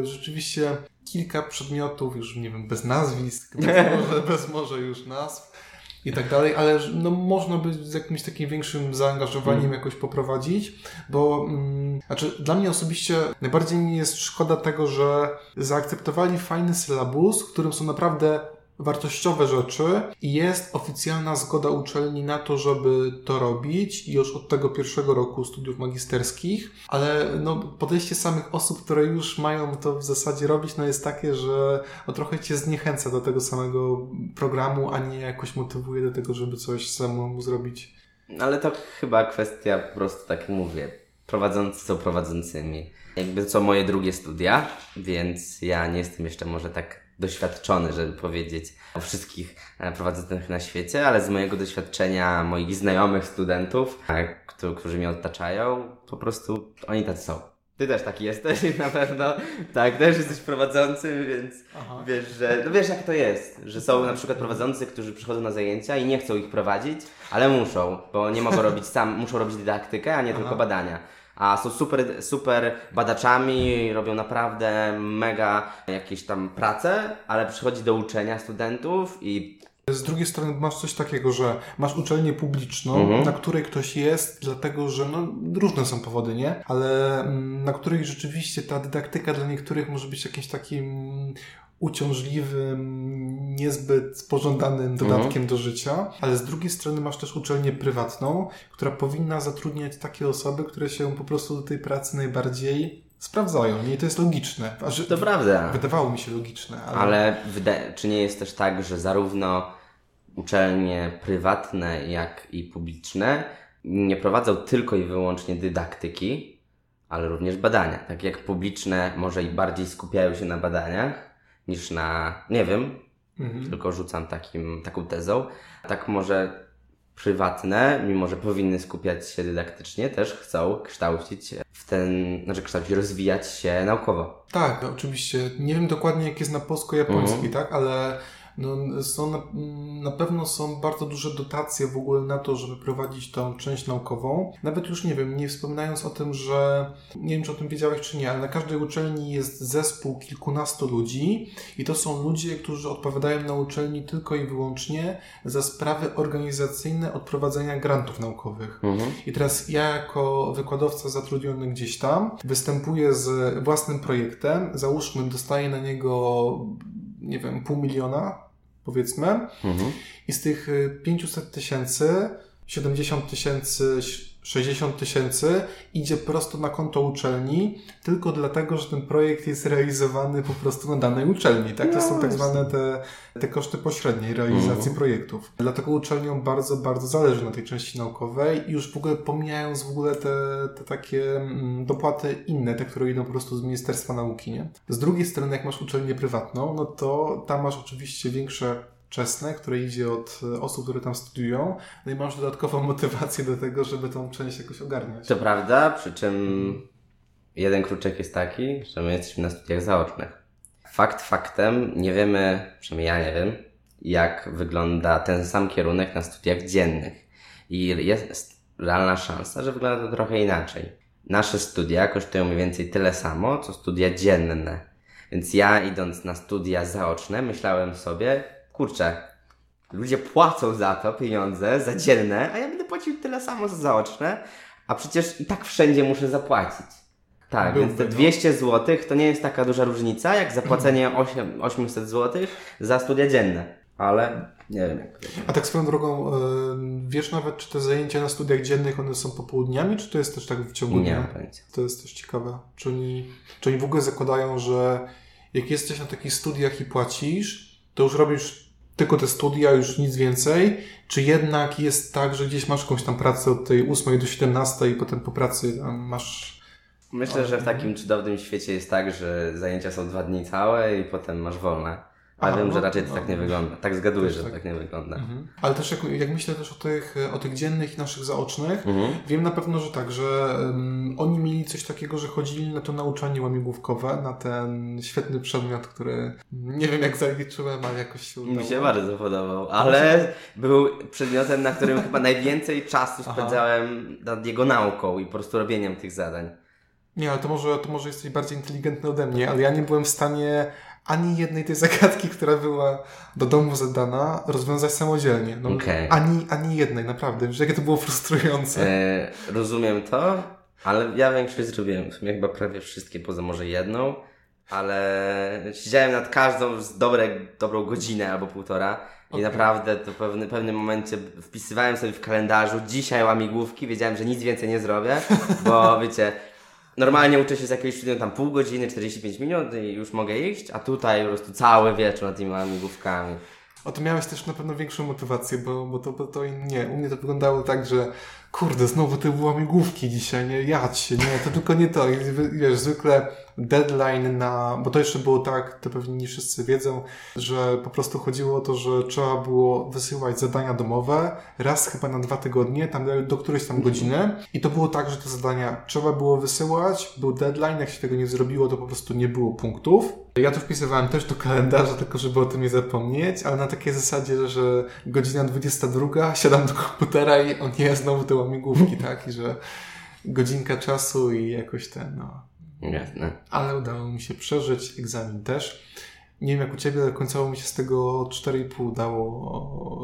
Speaker 1: Rzeczywiście kilka przedmiotów, już nie wiem, bez nazwisk, bez może, bez może już nazw, i tak dalej, ale no, można by z jakimś takim większym zaangażowaniem mm. jakoś poprowadzić, bo mm, znaczy dla mnie osobiście najbardziej mi jest szkoda tego, że zaakceptowali fajny sylabus, w którym są naprawdę wartościowe rzeczy i jest oficjalna zgoda uczelni na to, żeby to robić już od tego pierwszego roku studiów magisterskich, ale no, podejście samych osób, które już mają to w zasadzie robić, no jest takie, że no, trochę cię zniechęca do tego samego programu, a nie jakoś motywuje do tego, żeby coś samemu zrobić.
Speaker 2: Ale to chyba kwestia po prostu, tak mówię, prowadzący są prowadzącymi. Jakby co moje drugie studia, więc ja nie jestem jeszcze może tak doświadczony, żeby powiedzieć o wszystkich e, prowadzących na świecie, ale z mojego doświadczenia moich znajomych studentów, e, którzy mnie otaczają, po prostu oni tacy są. Ty też taki jesteś na pewno. Tak, też jesteś prowadzącym, więc Aha. wiesz, że. No wiesz jak to jest, że są na przykład prowadzący, którzy przychodzą na zajęcia i nie chcą ich prowadzić, ale muszą, bo nie mogą robić sam, muszą robić dydaktykę, a nie Aha. tylko badania a są super, super badaczami, robią naprawdę mega jakieś tam prace, ale przychodzi do uczenia studentów i
Speaker 1: z drugiej strony masz coś takiego, że masz uczelnię publiczną, mhm. na której ktoś jest, dlatego że no, różne są powody, nie? Ale mm, na której rzeczywiście ta dydaktyka dla niektórych może być jakimś takim uciążliwym, niezbyt pożądanym mhm. dodatkiem mhm. do życia, ale z drugiej strony masz też uczelnię prywatną, która powinna zatrudniać takie osoby, które się po prostu do tej pracy najbardziej sprawdzają. I to jest logiczne.
Speaker 2: Że, to prawda.
Speaker 1: Wydawało mi się logiczne.
Speaker 2: Ale, ale czy nie jest też tak, że zarówno uczelnie prywatne, jak i publiczne nie prowadzą tylko i wyłącznie dydaktyki, ale również badania. Tak jak publiczne może i bardziej skupiają się na badaniach, niż na, nie wiem, mhm. tylko rzucam takim, taką tezą. Tak może prywatne, mimo że powinny skupiać się dydaktycznie, też chcą kształcić w ten, znaczy kształcić, rozwijać się naukowo.
Speaker 1: Tak, oczywiście. Nie wiem dokładnie jak jest na polsko-japoński, mhm. tak, ale no, są na, pewno są bardzo duże dotacje w ogóle na to, żeby prowadzić tą część naukową. Nawet już nie wiem, nie wspominając o tym, że nie wiem, czy o tym wiedziałeś, czy nie, ale na każdej uczelni jest zespół kilkunastu ludzi i to są ludzie, którzy odpowiadają na uczelni tylko i wyłącznie za sprawy organizacyjne odprowadzenia grantów naukowych. Mhm. I teraz ja jako wykładowca zatrudniony gdzieś tam występuję z własnym projektem, załóżmy, dostaję na niego nie wiem, pół miliona powiedzmy. Mhm. I z tych 500 y, tysięcy, 70 tysięcy 60 tysięcy idzie prosto na konto uczelni, tylko dlatego, że ten projekt jest realizowany po prostu na danej uczelni. Tak? To no, są tak zwane te, te koszty pośredniej realizacji mhm. projektów. Dlatego uczelniom bardzo, bardzo zależy na tej części naukowej i już w ogóle pomijając w ogóle te, te takie mm, dopłaty inne, te, które idą po prostu z Ministerstwa Nauki. Nie? Z drugiej strony, jak masz uczelnię prywatną, no to tam masz oczywiście większe wczesne, które idzie od e, osób, które tam studiują, no i masz dodatkową motywację do tego, żeby tą część jakoś ogarniać.
Speaker 2: To prawda, przy czym jeden kruczek jest taki, że my jesteśmy na studiach zaocznych. Fakt faktem, nie wiemy, przynajmniej ja nie wiem, jak wygląda ten sam kierunek na studiach dziennych. I jest realna szansa, że wygląda to trochę inaczej. Nasze studia kosztują mniej więcej tyle samo, co studia dzienne. Więc ja idąc na studia zaoczne, myślałem sobie, kurczę, ludzie płacą za to pieniądze, za dzienne, a ja będę płacił tyle samo za zaoczne, a przecież i tak wszędzie muszę zapłacić. Tak, Byłby, więc te 200 no. zł to nie jest taka duża różnica, jak zapłacenie 8, 800 zł za studia dzienne. Ale nie wiem jak
Speaker 1: A tak swoją drogą, e, wiesz nawet, czy te zajęcia na studiach dziennych, one są popołudniami, czy to jest też tak w ciągu dnia?
Speaker 2: Nie mam pojęcia.
Speaker 1: To jest też ciekawe. Czy oni, czy oni w ogóle zakładają, że jak jesteś na takich studiach i płacisz, to już robisz tylko te studia, już nic więcej? Czy jednak jest tak, że gdzieś masz jakąś tam pracę od tej 8 do 17 i potem po pracy masz...
Speaker 2: Myślę, że w takim cudownym świecie jest tak, że zajęcia są dwa dni całe i potem masz wolne. Ale wiem,
Speaker 1: no,
Speaker 2: że raczej to
Speaker 1: no,
Speaker 2: tak nie
Speaker 1: no.
Speaker 2: wygląda. Tak zgaduję, że
Speaker 1: tak.
Speaker 2: tak nie wygląda.
Speaker 1: Mhm. Ale też jak, jak myślę też o tych, o tych dziennych i naszych zaocznych,
Speaker 2: Mhm.
Speaker 1: wiem na pewno, że tak, że um, oni mieli coś takiego, że chodzili na to nauczanie łamigłówkowe, na ten świetny przedmiot, który nie wiem jak zaliczyłem, ale jakoś się udało.
Speaker 2: Mi się bardzo podobał, ale był przedmiotem, na którym chyba najwięcej czasu spędzałem nad jego nauką i po prostu robieniem tych zadań.
Speaker 1: Nie, ale to może, to może jesteś bardziej inteligentny ode mnie, ale ja nie byłem w stanie ani jednej tej zagadki, która była do domu zadana, rozwiązać samodzielnie. No,
Speaker 2: Okej.
Speaker 1: ani, ani jednej, naprawdę. Wiesz, jakie to było frustrujące.
Speaker 2: E, rozumiem to, ale ja większość zrobiłem. W sumie chyba prawie wszystkie, poza może jedną. Ale siedziałem nad każdą z dobre, dobrą godzinę albo półtora. I naprawdę to w pewnym, pewnym momencie wpisywałem sobie w kalendarzu dzisiaj łamigłówki, wiedziałem, że nic więcej nie zrobię, bo wiecie, normalnie uczę się z jakiegoś studium tam pół godziny, 45 minut i już mogę iść, a tutaj po prostu cały wieczór nad tymi łamigłówkami.
Speaker 1: O to miałeś też na pewno większą motywację, bo, bo to, bo to nie. U mnie to wyglądało tak, że kurde, znowu te łamigłówki dzisiaj, nie, jadź się, nie, to tylko nie to. I wiesz, zwykle deadline na, bo to jeszcze było tak, to pewnie nie wszyscy wiedzą, że po prostu chodziło o to, że trzeba było wysyłać zadania domowe raz chyba na dwa tygodnie, tam do, którejś tam godziny i to było tak, że te zadania trzeba było wysyłać, był deadline, jak się tego nie zrobiło, to po prostu nie było punktów. Ja to wpisywałem też do kalendarza, tylko żeby o tym nie zapomnieć, ale na takiej zasadzie, że godzina 22, siadam do komputera i o nie, znowu te łamigłówki, tak? I że godzinka czasu i jakoś ten, no.
Speaker 2: Jasne.
Speaker 1: Ale udało mi się przeżyć, egzamin też. Nie wiem jak u Ciebie, ale końcowo mi się z tego 4,5 udało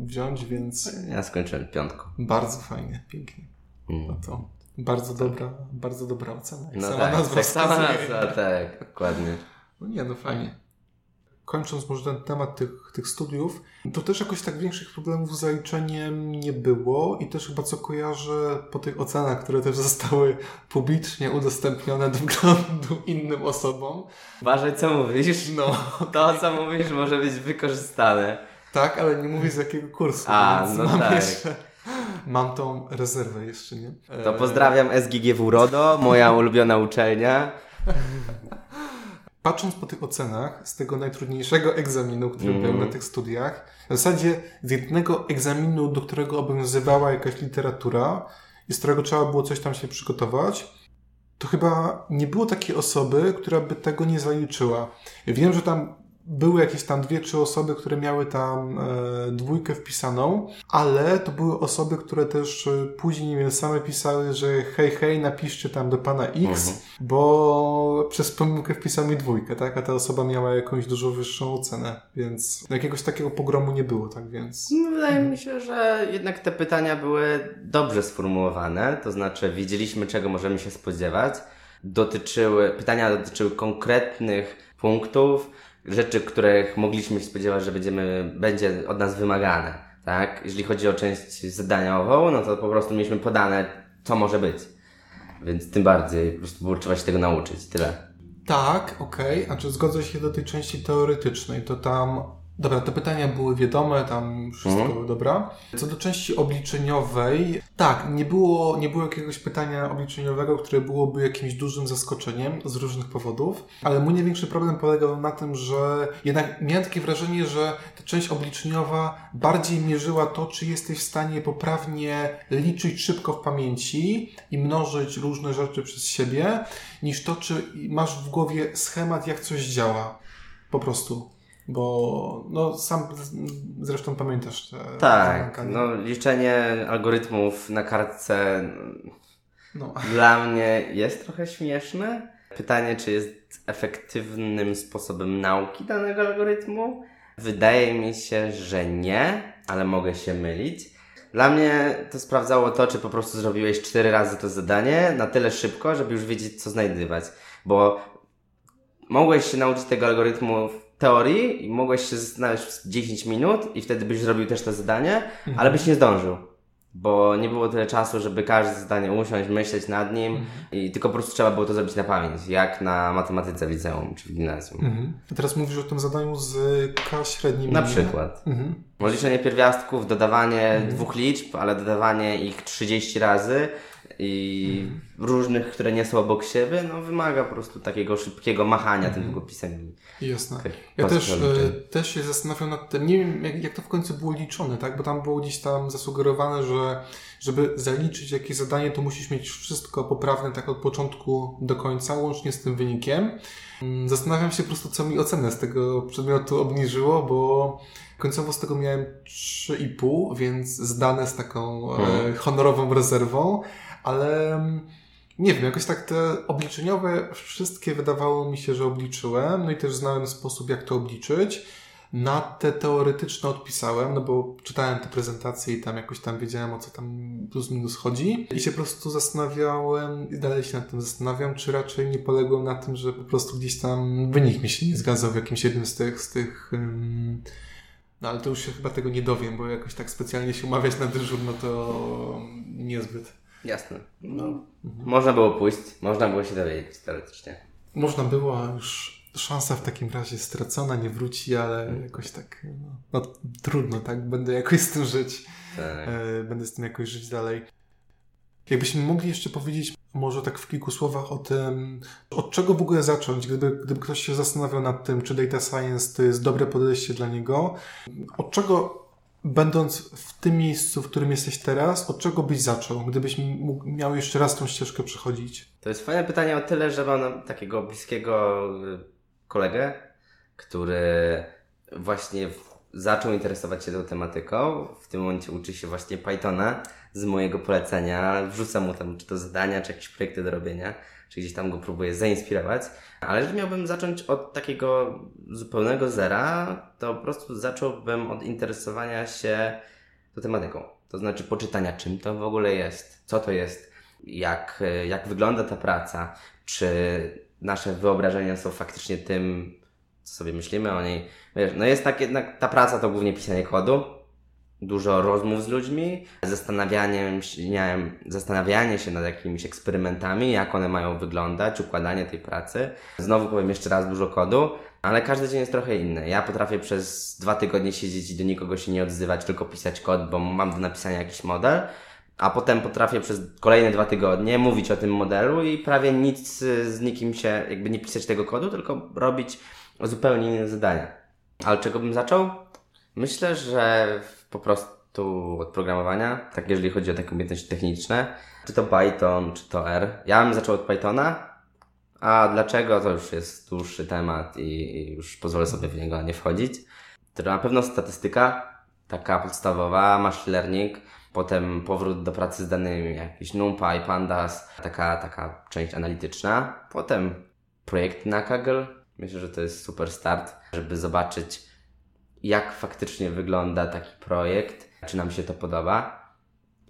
Speaker 1: wziąć, więc
Speaker 2: Ja skończyłem piątką.
Speaker 1: bardzo fajnie, pięknie. No
Speaker 2: Mm.
Speaker 1: to bardzo dobra, bardzo dobra ocena. Jak
Speaker 2: No
Speaker 1: sama
Speaker 2: tak,
Speaker 1: nazwa
Speaker 2: tak sama nazwa, tak, dokładnie.
Speaker 1: No nie, no fajnie. Kończąc może ten temat tych, tych studiów, to też jakoś tak większych problemów z zaliczeniem nie było i też chyba co kojarzę po tych ocenach, które też zostały publicznie udostępnione do wglądu innym osobom.
Speaker 2: Uważaj co mówisz,
Speaker 1: No,
Speaker 2: to co mówisz może być wykorzystane.
Speaker 1: tak, ale nie mówię z jakiego kursu.
Speaker 2: A, no
Speaker 1: mam
Speaker 2: tak.
Speaker 1: Jeszcze, mam tą rezerwę jeszcze, nie?
Speaker 2: To pozdrawiam SGGW RODO, moja ulubiona uczelnia.
Speaker 1: Patrząc po tych ocenach z tego najtrudniejszego egzaminu, który
Speaker 2: Mhm.
Speaker 1: był na tych studiach, w zasadzie z jednego egzaminu, do którego obowiązywała jakaś literatura i z którego trzeba było coś tam się przygotować, to chyba nie było takiej osoby, która by tego nie zaliczyła. Wiem, że tam były jakieś tam dwie, trzy osoby, które miały tam e, dwójkę wpisaną, ale to były osoby, które też e, później, nie wiem, same pisały, że hej, hej, napiszcie tam do pana X,
Speaker 2: Mhm.
Speaker 1: bo przez pomyłkę wpisał mi dwójkę, tak? A ta osoba miała jakąś dużo wyższą ocenę, więc jakiegoś takiego pogromu nie było, tak więc.
Speaker 2: No, wydaje mi się, że jednak te pytania były dobrze sformułowane, to znaczy wiedzieliśmy czego możemy się spodziewać. Dotyczyły, pytania dotyczyły konkretnych punktów, rzeczy, których mogliśmy się spodziewać, że będziemy, będzie od nas wymagane. Tak? Jeżeli chodzi o część zadaniową, no to po prostu mieliśmy podane, co może być. Więc tym bardziej po prostu było trzeba się tego nauczyć. Tyle.
Speaker 1: Tak, okej, a czy zgodzę się do tej części teoretycznej, to tam. Dobra, te pytania były wiadome, tam wszystko
Speaker 2: Mhm.
Speaker 1: dobra. Co do części obliczeniowej, tak, nie było, nie było jakiegoś pytania obliczeniowego, które byłoby jakimś dużym zaskoczeniem z różnych powodów, ale mój największy problem polegał na tym, że jednak miałem takie wrażenie, że ta część obliczeniowa bardziej mierzyła to, czy jesteś w stanie poprawnie liczyć szybko w pamięci i mnożyć różne rzeczy przez siebie, niż to, czy masz w głowie schemat, jak coś działa. Po prostu. Bo no sam zresztą pamiętasz te
Speaker 2: Tak,
Speaker 1: nie?
Speaker 2: no liczenie algorytmów na kartce
Speaker 1: no.
Speaker 2: Dla mnie jest trochę śmieszne. Pytanie, czy jest efektywnym sposobem nauki danego algorytmu? Wydaje mi się, że nie, ale mogę się mylić. Dla mnie to sprawdzało to, czy po prostu zrobiłeś cztery razy to zadanie na tyle szybko, żeby już wiedzieć, co znajdywać. Bo mogłeś się nauczyć tego algorytmu teorii i mogłeś się zastanawiać przez 10 minut i wtedy byś zrobił też to zadanie, ale byś nie zdążył. Bo nie było tyle czasu, żeby każde zadanie usiąść, myśleć nad nim i tylko po prostu trzeba było to zrobić na pamięć, jak na matematyce w liceum czy w gimnazjum.
Speaker 1: Mhm. A teraz mówisz o tym zadaniu z K średnim.
Speaker 2: Na przykład.
Speaker 1: Mhm.
Speaker 2: Liczenie pierwiastków, dodawanie dwóch liczb, ale dodawanie ich 30 razy i mhm. różnych, które nie są obok siebie, no wymaga po prostu takiego szybkiego machania tym długopisem.
Speaker 1: Jasne. Ja też, e, też się zastanawiam nad tym, nie wiem jak, jak to w końcu było liczone, tak? Bo tam było gdzieś tam zasugerowane, że żeby zaliczyć jakieś zadanie, to musisz mieć wszystko poprawne tak od początku do końca, łącznie z tym wynikiem. Mm, zastanawiam się po prostu, co mi ocenę z tego przedmiotu obniżyło, bo końcowo z tego miałem 3,5, więc zdane z taką e, mhm. honorową rezerwą, ale mm, nie wiem, jakoś tak te obliczeniowe wszystkie wydawało mi się, że obliczyłem, no i też znałem sposób, jak to obliczyć. Na te teoretyczne odpisałem, no bo czytałem te prezentacje i tam jakoś tam wiedziałem, o co tam plus minus chodzi. I się po prostu zastanawiałem, i dalej się nad tym zastanawiam, czy raczej nie poległem na tym, że po prostu gdzieś tam wynik mi się nie zgadzał w jakimś jednym z tych, z tych um... no ale to już się chyba tego nie dowiem, bo jakoś tak specjalnie się umawiać na dyżur, no to niezbyt.
Speaker 2: Jasne. No, mhm. Można było pójść, można było się dowiedzieć teoretycznie.
Speaker 1: Można było, a już szansa w takim razie stracona, nie wróci, ale jakoś tak, no, no trudno, tak? Będę jakoś z tym żyć. Tak. E, będę z tym jakoś żyć dalej. Jakbyśmy mogli jeszcze powiedzieć, może tak w kilku słowach o tym, od czego w ogóle zacząć, gdyby, gdyby ktoś się zastanawiał nad tym, czy data science to jest dobre podejście dla niego, od czego, będąc w tym miejscu, w którym jesteś teraz, od czego byś zaczął, gdybyś mógł, miał jeszcze raz tą ścieżkę przechodzić?
Speaker 2: To jest fajne pytanie o tyle, że mam takiego bliskiego kolegę, który właśnie zaczął interesować się tą tematyką. W tym momencie uczy się właśnie Pythona z mojego polecenia. Wrzucam mu tam czy to zadania, czy jakieś projekty do robienia, czy gdzieś tam go próbuję zainspirować. Ale jeżeli miałbym zacząć od takiego zupełnego zera, to po prostu zacząłbym od interesowania się tą tematyką. To znaczy poczytania, czym to w ogóle jest, co to jest, jak, jak wygląda ta praca, czy nasze wyobrażenia są faktycznie tym, co sobie myślimy o niej. Wiesz, no jest tak jednak, ta praca to głównie pisanie kodu, dużo rozmów z ludźmi, zastanawianie się, zastanawianie się nad jakimiś eksperymentami, jak one mają wyglądać, układanie tej pracy. Znowu powiem jeszcze raz dużo kodu, ale każdy dzień jest trochę inny. Ja potrafię przez dwa tygodnie siedzieć i do nikogo się nie odzywać, tylko pisać kod, bo mam do napisania jakiś model a potem potrafię przez kolejne dwa tygodnie mówić o tym modelu i prawie nic z nikim się, jakby nie pisać tego kodu, tylko robić zupełnie inne zadania. Ale czego bym zaczął? Myślę, że po prostu od programowania, tak jeżeli chodzi o takie umiejętności techniczne, czy to Python, czy to R. Ja bym zaczął od Pythona, a dlaczego to już jest dłuższy temat i już pozwolę sobie w niego nie wchodzić. To na pewno statystyka, taka podstawowa, machine learning, Potem powrót do pracy z danymi, jakiś NumPy, Pandas, taka, taka część analityczna. Potem projekt na Kaggle. Myślę, że to jest super start, żeby zobaczyć, jak faktycznie wygląda taki projekt, czy nam się to podoba.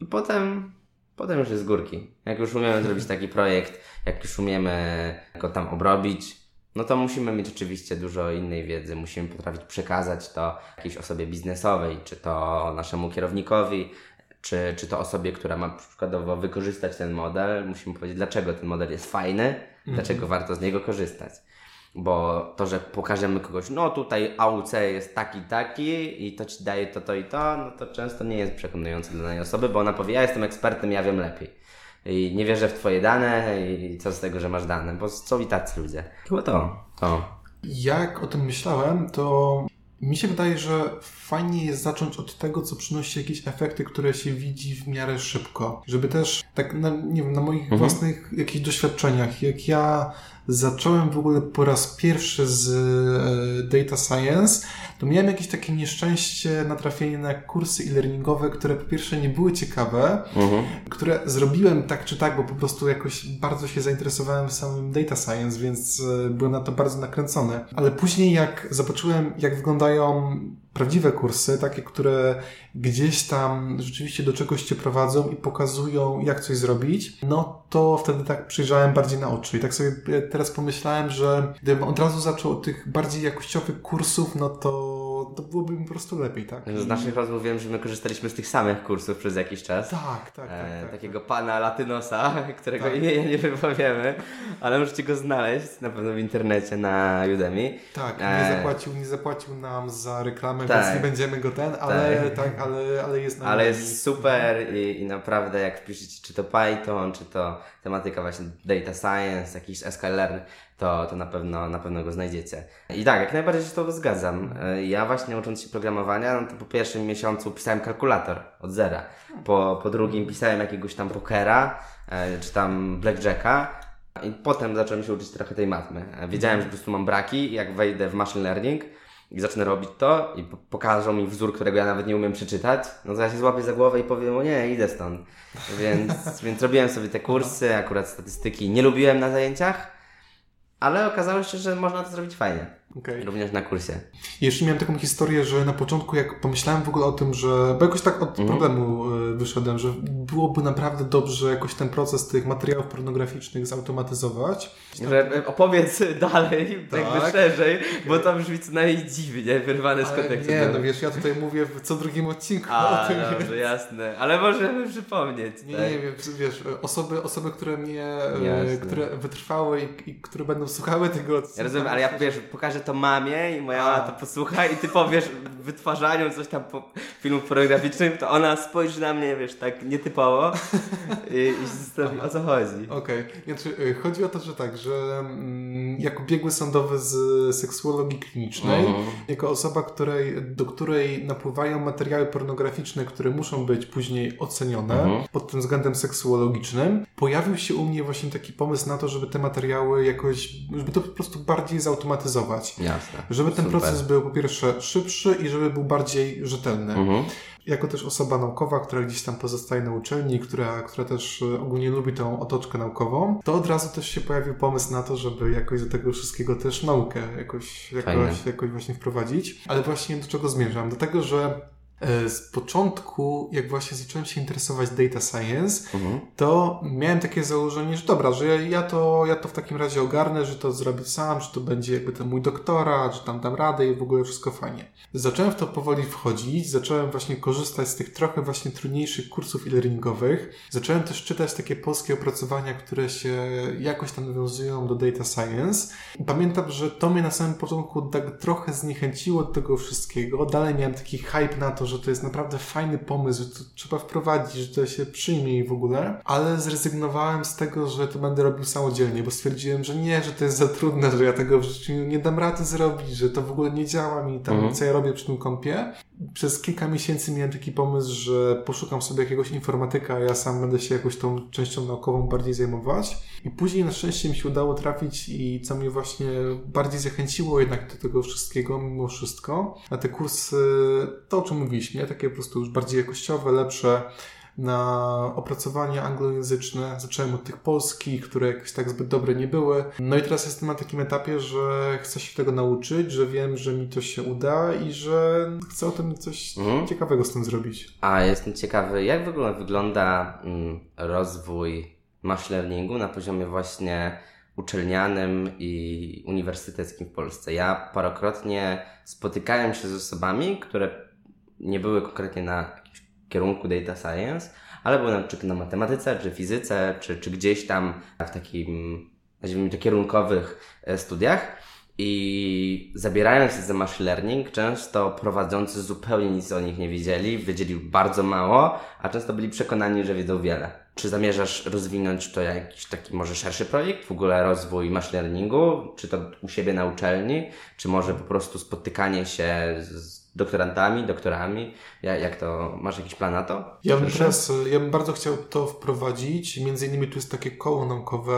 Speaker 2: I potem, potem już jest z górki. Jak już umiemy zrobić taki projekt, jak już umiemy go tam obrobić, no to musimy mieć oczywiście dużo innej wiedzy. Musimy potrafić przekazać to jakiejś osobie biznesowej, czy to naszemu kierownikowi, czy, czy to osobie, która ma przykładowo wykorzystać ten model, musimy powiedzieć, dlaczego ten model jest fajny, mhm. dlaczego warto z niego korzystać. Bo to, że pokażemy kogoś, no tutaj AUC jest taki, taki i to ci daje to, to i to, no to często nie jest przekonujące dla danej osoby, bo ona powie, ja jestem ekspertem, ja wiem lepiej. I nie wierzę w twoje dane i co z tego, że masz dane, bo są i tacy ludzie. Chyba to. to.
Speaker 1: Jak o tym myślałem, to mi się wydaje, że fajnie jest zacząć od tego, co przynosi jakieś efekty, które się widzi w miarę szybko. Żeby też, tak na, nie wiem, na moich mhm. własnych jakichś doświadczeniach, jak ja zacząłem w ogóle po raz pierwszy z e, data science, to miałem jakieś takie nieszczęście na trafienie na kursy e-learningowe, które po pierwsze nie były ciekawe, mhm. które zrobiłem tak czy tak, bo po prostu jakoś bardzo się zainteresowałem samym data science, więc e, byłem na to bardzo nakręcony. Ale później jak zobaczyłem, jak wyglądają prawdziwe kursy, takie, które gdzieś tam rzeczywiście do czegoś cię prowadzą i pokazują, jak coś zrobić, no to wtedy tak przyjrzałem bardziej na oczy. I tak sobie teraz pomyślałem, że gdybym od razu zaczął od tych bardziej jakościowych kursów, no to to byłoby mi po prostu lepiej, tak?
Speaker 2: Z naszych rozmów wiem, że my korzystaliśmy z tych samych kursów przez jakiś czas.
Speaker 1: Tak, tak, tak.
Speaker 2: E,
Speaker 1: tak
Speaker 2: takiego
Speaker 1: tak.
Speaker 2: pana Latynosa, którego
Speaker 1: Tak.
Speaker 2: imienia nie wypowiemy, ale możecie go znaleźć na pewno w internecie na Udemy.
Speaker 1: Tak, nie
Speaker 2: E,
Speaker 1: zapłacił, nie zapłacił nam za reklamę,
Speaker 2: Tak.
Speaker 1: więc nie będziemy go ten, ale
Speaker 2: Tak.
Speaker 1: tak, ale, ale jest na
Speaker 2: Ale jest super i, i naprawdę jak wpiszecie czy to Python, czy to tematyka właśnie data science, jakiś sklearn, to, to na pewno, na pewno go znajdziecie. I tak, jak najbardziej się to zgadzam. E, Ja właśnie ucząc się programowania, no to po pierwszym miesiącu pisałem kalkulator od zera. Po, po drugim pisałem jakiegoś tam pokera, e, czy tam blackjacka. I potem zacząłem się uczyć trochę tej matmy. E, Wiedziałem, że po prostu mam braki i jak wejdę w machine learning i zacznę robić to i po- pokażą mi wzór, którego ja nawet nie umiem przeczytać, no to ja się złapię za głowę i powiem, o nie, idę stąd. Więc, więc robiłem sobie te kursy, akurat statystyki nie lubiłem na zajęciach, ale okazało się, że można to zrobić fajnie.
Speaker 1: Okej.
Speaker 2: Również na kursie.
Speaker 1: Jeszcze miałem taką historię, że na początku jak pomyślałem w ogóle o tym, że, bo jakoś tak od
Speaker 2: Mhm.
Speaker 1: problemu y, wyszedłem, że byłoby naprawdę dobrze jakoś ten proces tych materiałów pornograficznych zautomatyzować.
Speaker 2: Że e, opowiedz dalej,
Speaker 1: Tak.
Speaker 2: jakby szerzej, bo to brzmi co najmniej dziwnie, wyrwane z kontekstu.
Speaker 1: nie, no wiesz, ja tutaj mówię w co drugim odcinku
Speaker 2: A,
Speaker 1: o tym.
Speaker 2: dobrze, jasne. Ale możemy przypomnieć.
Speaker 1: Nie,
Speaker 2: tak?
Speaker 1: nie wiem, wiesz, osoby, osoby które mnie, e,
Speaker 2: Jasne.
Speaker 1: które wytrwały i, i które będą słuchały tego odcinka.
Speaker 2: Ja rozumiem, ale ja wiesz, pokażę to mamie i moja mama to posłucha i ty powiesz w wytwarzaniu coś tam po filmów pornograficznych, to ona spojrzy na mnie, wiesz, tak nietypowo i, i się zastanowi o co chodzi.
Speaker 1: Okej, znaczy y, chodzi o to, że tak, że mm, jako biegły sądowy z seksuologii klinicznej,
Speaker 2: Mhm.
Speaker 1: jako osoba, której, do której napływają materiały pornograficzne, które muszą być później ocenione
Speaker 2: Mhm.
Speaker 1: pod tym względem seksuologicznym, pojawił się u mnie właśnie taki pomysł na to, żeby te materiały jakoś, żeby to po prostu bardziej zautomatyzować.
Speaker 2: Jasne.
Speaker 1: Żeby ten
Speaker 2: Super.
Speaker 1: proces był po pierwsze szybszy i żeby był bardziej rzetelny.
Speaker 2: Mhm.
Speaker 1: Jako też osoba naukowa, która gdzieś tam pozostaje na uczelni, która, która też e, ogólnie lubi tą otoczkę naukową, to od razu też się pojawił pomysł na to, żeby jakoś do tego wszystkiego też naukę jakoś,
Speaker 2: Fajne.
Speaker 1: jakoś, jakoś właśnie wprowadzić. Ale właśnie do czego zmierzam? Do tego, że z początku, jak właśnie zacząłem się interesować data science,
Speaker 2: Mhm.
Speaker 1: to miałem takie założenie, że dobra, że ja to, ja to w takim razie ogarnę, że to zrobię sam, że to będzie jakby ten mój doktorat, że tam dam radę i w ogóle wszystko fajnie. Zacząłem w to powoli wchodzić, zacząłem właśnie korzystać z tych trochę właśnie trudniejszych kursów e-learningowych. Zacząłem też czytać takie polskie opracowania, które się jakoś tam nawiązują do data science. I pamiętam, że to mnie na samym początku tak trochę zniechęciło do tego wszystkiego. Dalej miałem taki hype na to, że to jest naprawdę fajny pomysł, że to trzeba wprowadzić, że to się przyjmie i w ogóle, ale zrezygnowałem z tego, że to będę robił samodzielnie, bo stwierdziłem, że nie, że to jest za trudne, że ja tego w życiu nie dam rady zrobić, że to w ogóle nie działa mi tam,
Speaker 2: Mhm.
Speaker 1: co ja robię przy tym kompie. Przez kilka miesięcy miałem taki pomysł, że poszukam sobie jakiegoś informatyka, a ja sam będę się jakoś tą częścią naukową bardziej zajmować. I później na szczęście mi się udało trafić i co mnie właśnie bardziej zachęciło jednak do tego wszystkiego, mimo wszystko, na te kursy, to o czym mówiliśmy, nie? takie po prostu już bardziej jakościowe, lepsze, na opracowania anglojęzyczne. Zacząłem od tych polskich, które jakoś tak zbyt dobre nie były. No i teraz jestem na takim etapie, że chcę się tego nauczyć, że wiem, że mi to się uda i że chcę o tym coś
Speaker 2: Mhm.
Speaker 1: ciekawego z tym zrobić.
Speaker 2: A jestem ciekawy, jak w ogóle wygląda mm, rozwój machine learningu na poziomie właśnie uczelnianym i uniwersyteckim w Polsce. Ja parokrotnie spotykałem się z osobami, które nie były konkretnie na kierunku data science, ale były na przykład na matematyce, czy fizyce, czy, czy gdzieś tam w takim, nazwijmy to, kierunkowych e, studiach. I zabierając się za machine learning, często prowadzący zupełnie nic o nich nie wiedzieli, wiedzieli bardzo mało, a często byli przekonani, że wiedzą wiele. Czy zamierzasz rozwinąć to jakiś taki może szerszy projekt, w ogóle rozwój machine learningu, czy to u siebie na uczelni, czy może po prostu spotykanie się z doktorantami, doktorami? Ja- Jak to, masz jakiś plan na to?
Speaker 1: Ja bym teraz, e, ja bym bardzo chciał to wprowadzić. Między innymi tu jest takie koło naukowe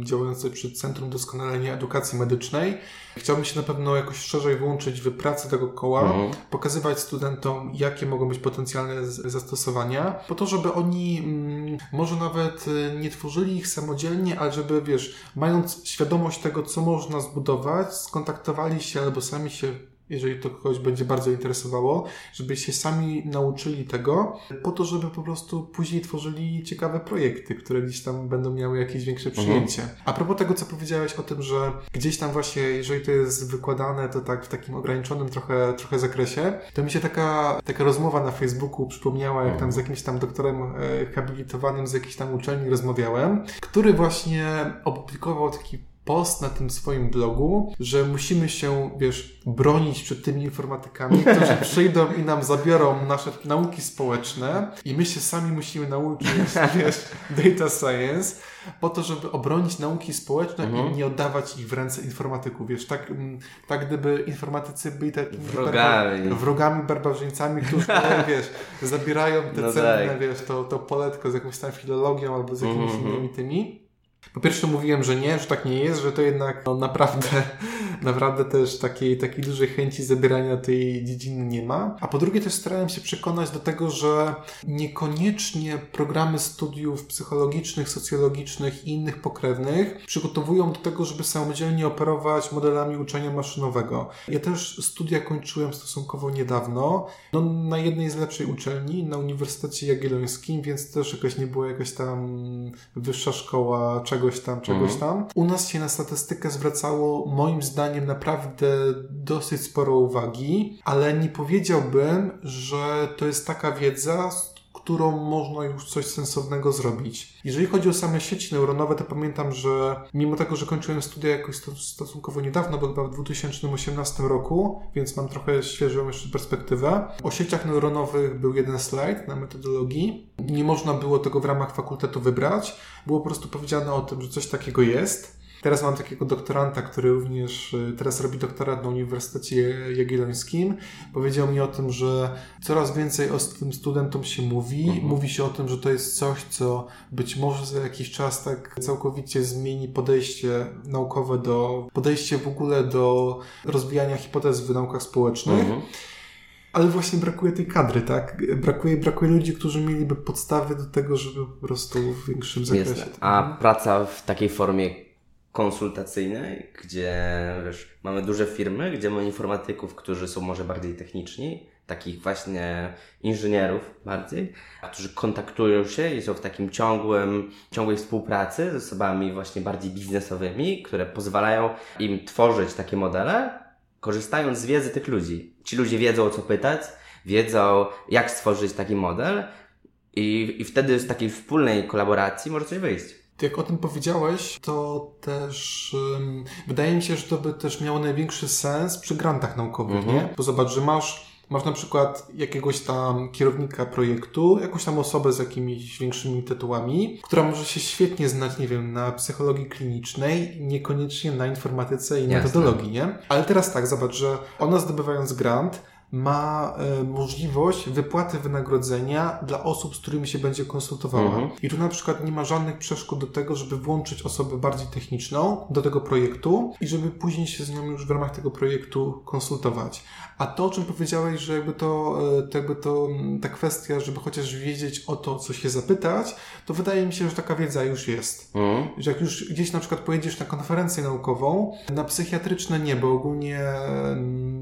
Speaker 1: e, działające przy Centrum Doskonalenia Edukacji Medycznej. Chciałbym się na pewno jakoś szerzej włączyć w pracę tego koła,
Speaker 2: Mhm.
Speaker 1: pokazywać studentom, jakie mogą być potencjalne zastosowania, po to, żeby oni mm, może nawet e, nie tworzyli ich samodzielnie, ale żeby, wiesz, mając świadomość tego, co można zbudować, skontaktowali się albo sami się jeżeli to kogoś będzie bardzo interesowało, żeby się sami nauczyli tego, po to, żeby po prostu później tworzyli ciekawe projekty, które gdzieś tam będą miały jakieś większe mhm. przyjęcie. Mhm. A propos tego, co powiedziałeś o tym, że gdzieś tam właśnie, jeżeli to jest wykładane, to tak w takim ograniczonym trochę, trochę zakresie, to mi się taka, taka rozmowa na Facebooku przypomniała, jak tam z jakimś tam doktorem e, habilitowanym z jakiejś tam uczelni rozmawiałem, który właśnie opublikował taki post na tym swoim blogu, że musimy się, wiesz, bronić przed tymi informatykami, którzy przyjdą i nam zabiorą nasze nauki społeczne i my się sami musimy nauczyć, wiesz, data science, po to, żeby obronić nauki społeczne mhm. i nie oddawać ich w ręce informatyków. Wiesz, tak, mm, tak gdyby informatycy byli takimi
Speaker 2: wrogami,
Speaker 1: barba, wrogami barbarzyńcami, którzy, wiesz, zabierają te no cenne, tak. wiesz, to, to poletko z jakąś tam filologią albo z jakimiś mhm. innymi tymi po pierwsze mówiłem, że nie, że tak nie jest, że to jednak no, naprawdę, naprawdę też takiej, takiej dużej chęci zabierania tej dziedziny nie ma. A po drugie też starałem się przekonać do tego, że niekoniecznie programy studiów psychologicznych, socjologicznych i innych pokrewnych przygotowują do tego, żeby samodzielnie operować modelami uczenia maszynowego. Ja też studia kończyłem stosunkowo niedawno, no, na jednej z lepszej uczelni, na Uniwersytecie Jagiellońskim, więc też jakaś nie była jakaś tam wyższa szkoła czegoś tam, czegoś mhm. tam. U nas się na statystykę zwracało moim zdaniem naprawdę dosyć sporo uwagi, ale nie powiedziałbym, że to jest taka wiedza, którą można już coś sensownego zrobić. Jeżeli chodzi o same sieci neuronowe, to pamiętam, że mimo tego, że kończyłem studia jakoś stosunkowo niedawno, bo chyba w 2018 roku, więc mam trochę świeżą jeszcze perspektywę. O sieciach neuronowych był jeden slajd na metodologii. Nie można było tego w ramach fakultetu wybrać. Było po prostu powiedziane o tym, że coś takiego jest. Teraz mam takiego doktoranta, który również y, teraz robi doktorat na Uniwersytecie Jagiellońskim. Powiedział mi o tym, że coraz więcej o tym studentom się mówi. Mhm. Mówi się o tym, że to jest coś, co być może za jakiś czas tak całkowicie zmieni podejście naukowe do, podejście w ogóle do rozwijania hipotez w naukach społecznych. Mhm. Ale właśnie brakuje tej kadry, tak? Brakuje, brakuje ludzi, którzy mieliby podstawy do tego, żeby po prostu w większym zakresie. Jest.
Speaker 2: A praca w takiej formie konsultacyjnej, gdzie wiesz, mamy duże firmy, gdzie mamy informatyków, którzy są może bardziej techniczni, takich właśnie inżynierów bardziej, którzy kontaktują się i są w takim ciągłym, ciągłej współpracy z osobami właśnie bardziej biznesowymi, które pozwalają im tworzyć takie modele, korzystając z wiedzy tych ludzi. Ci ludzie wiedzą o co pytać, wiedzą jak stworzyć taki model i, i wtedy z takiej wspólnej kolaboracji może coś wyjść
Speaker 1: jak o tym powiedziałeś, to też um, wydaje mi się, że to by też miało największy sens przy grantach naukowych, mhm. nie? Bo zobacz, że masz Masz na przykład jakiegoś tam kierownika projektu, jakąś tam osobę z jakimiś większymi tytułami, która może się świetnie znać, nie wiem, na psychologii klinicznej, niekoniecznie na informatyce i Jasne. metodologii, nie? Ale teraz tak, zobacz, że ona zdobywając grant, ma e, możliwość wypłaty wynagrodzenia dla osób, z którymi się będzie konsultowała. Mhm. I tu na przykład nie ma żadnych przeszkód do tego, żeby włączyć osobę bardziej techniczną do tego projektu i żeby później się z nią już w ramach tego projektu konsultować. A to, o czym powiedziałeś, że jakby to, e, to jakby to ta kwestia, żeby chociaż wiedzieć o to, co się zapytać, to wydaje mi się, że taka wiedza już jest. Mhm. Że jak już gdzieś na przykład pojedziesz na konferencję naukową, na psychiatryczne nie, bo ogólnie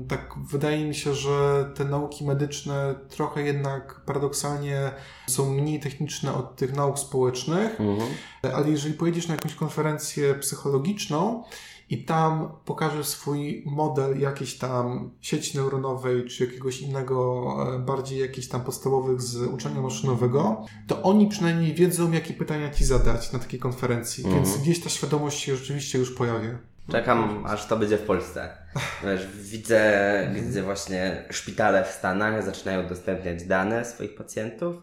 Speaker 1: tak wydaje mi się, że te nauki medyczne trochę jednak paradoksalnie są mniej techniczne od tych nauk społecznych, mhm. ale jeżeli pojedziesz na jakąś konferencję psychologiczną i tam pokażesz swój model jakiejś tam sieci neuronowej, czy jakiegoś innego, e, bardziej jakichś tam podstawowych z uczenia maszynowego, to oni przynajmniej wiedzą, jakie pytania ci zadać na takiej konferencji, mhm. więc gdzieś ta świadomość się rzeczywiście już pojawia.
Speaker 2: Czekam, aż to będzie w Polsce. Wiesz, widzę, gdzie właśnie szpitale w Stanach zaczynają udostępniać dane swoich pacjentów,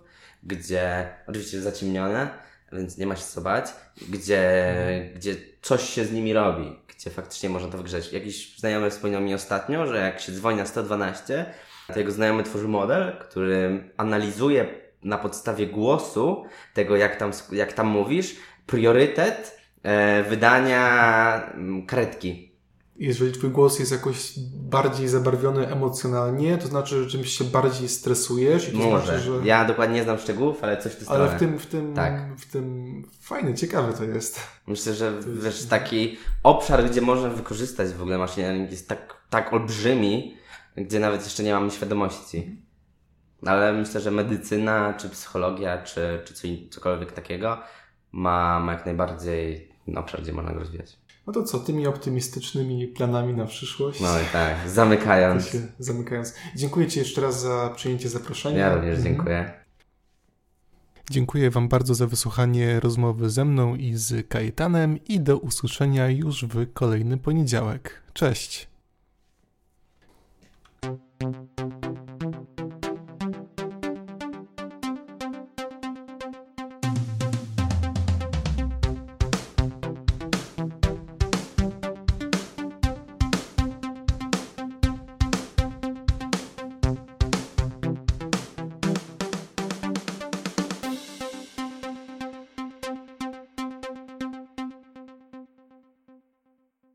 Speaker 2: gdzie oczywiście zaciemnione, więc nie ma się co bać, gdzie, gdzie coś się z nimi robi, gdzie faktycznie można to wygrzeć. Jakiś znajomy wspomniał mi ostatnio, że jak się dzwoni na 112, to jego znajomy tworzy model, który analizuje na podstawie głosu tego, jak tam, jak tam mówisz, priorytet wydania mm, karetki
Speaker 1: jeżeli twój głos jest jakoś bardziej zabarwiony emocjonalnie, to znaczy, że czymś się bardziej stresujesz. I to
Speaker 2: Może.
Speaker 1: Znaczy, że...
Speaker 2: Ja dokładnie nie znam szczegółów, ale coś
Speaker 1: tu Ale w tym, w tym, tak. w tym fajne, ciekawe to jest.
Speaker 2: Myślę, że wiesz, taki obszar, gdzie można wykorzystać w ogóle machine learning jest tak, tak olbrzymi, gdzie nawet jeszcze nie mamy świadomości. Ale myślę, że medycyna, czy psychologia, czy, czy co, cokolwiek takiego ma, ma jak najbardziej obszar, gdzie można go rozwijać.
Speaker 1: No to co, tymi optymistycznymi planami na przyszłość?
Speaker 2: No i tak, zamykając.
Speaker 1: Się, zamykając. Dziękuję Ci jeszcze raz za przyjęcie zaproszenia.
Speaker 2: Ja również mhm. dziękuję.
Speaker 1: Dziękuję Wam bardzo za wysłuchanie rozmowy ze mną i z Kajetanem i do usłyszenia już w kolejny poniedziałek. Cześć!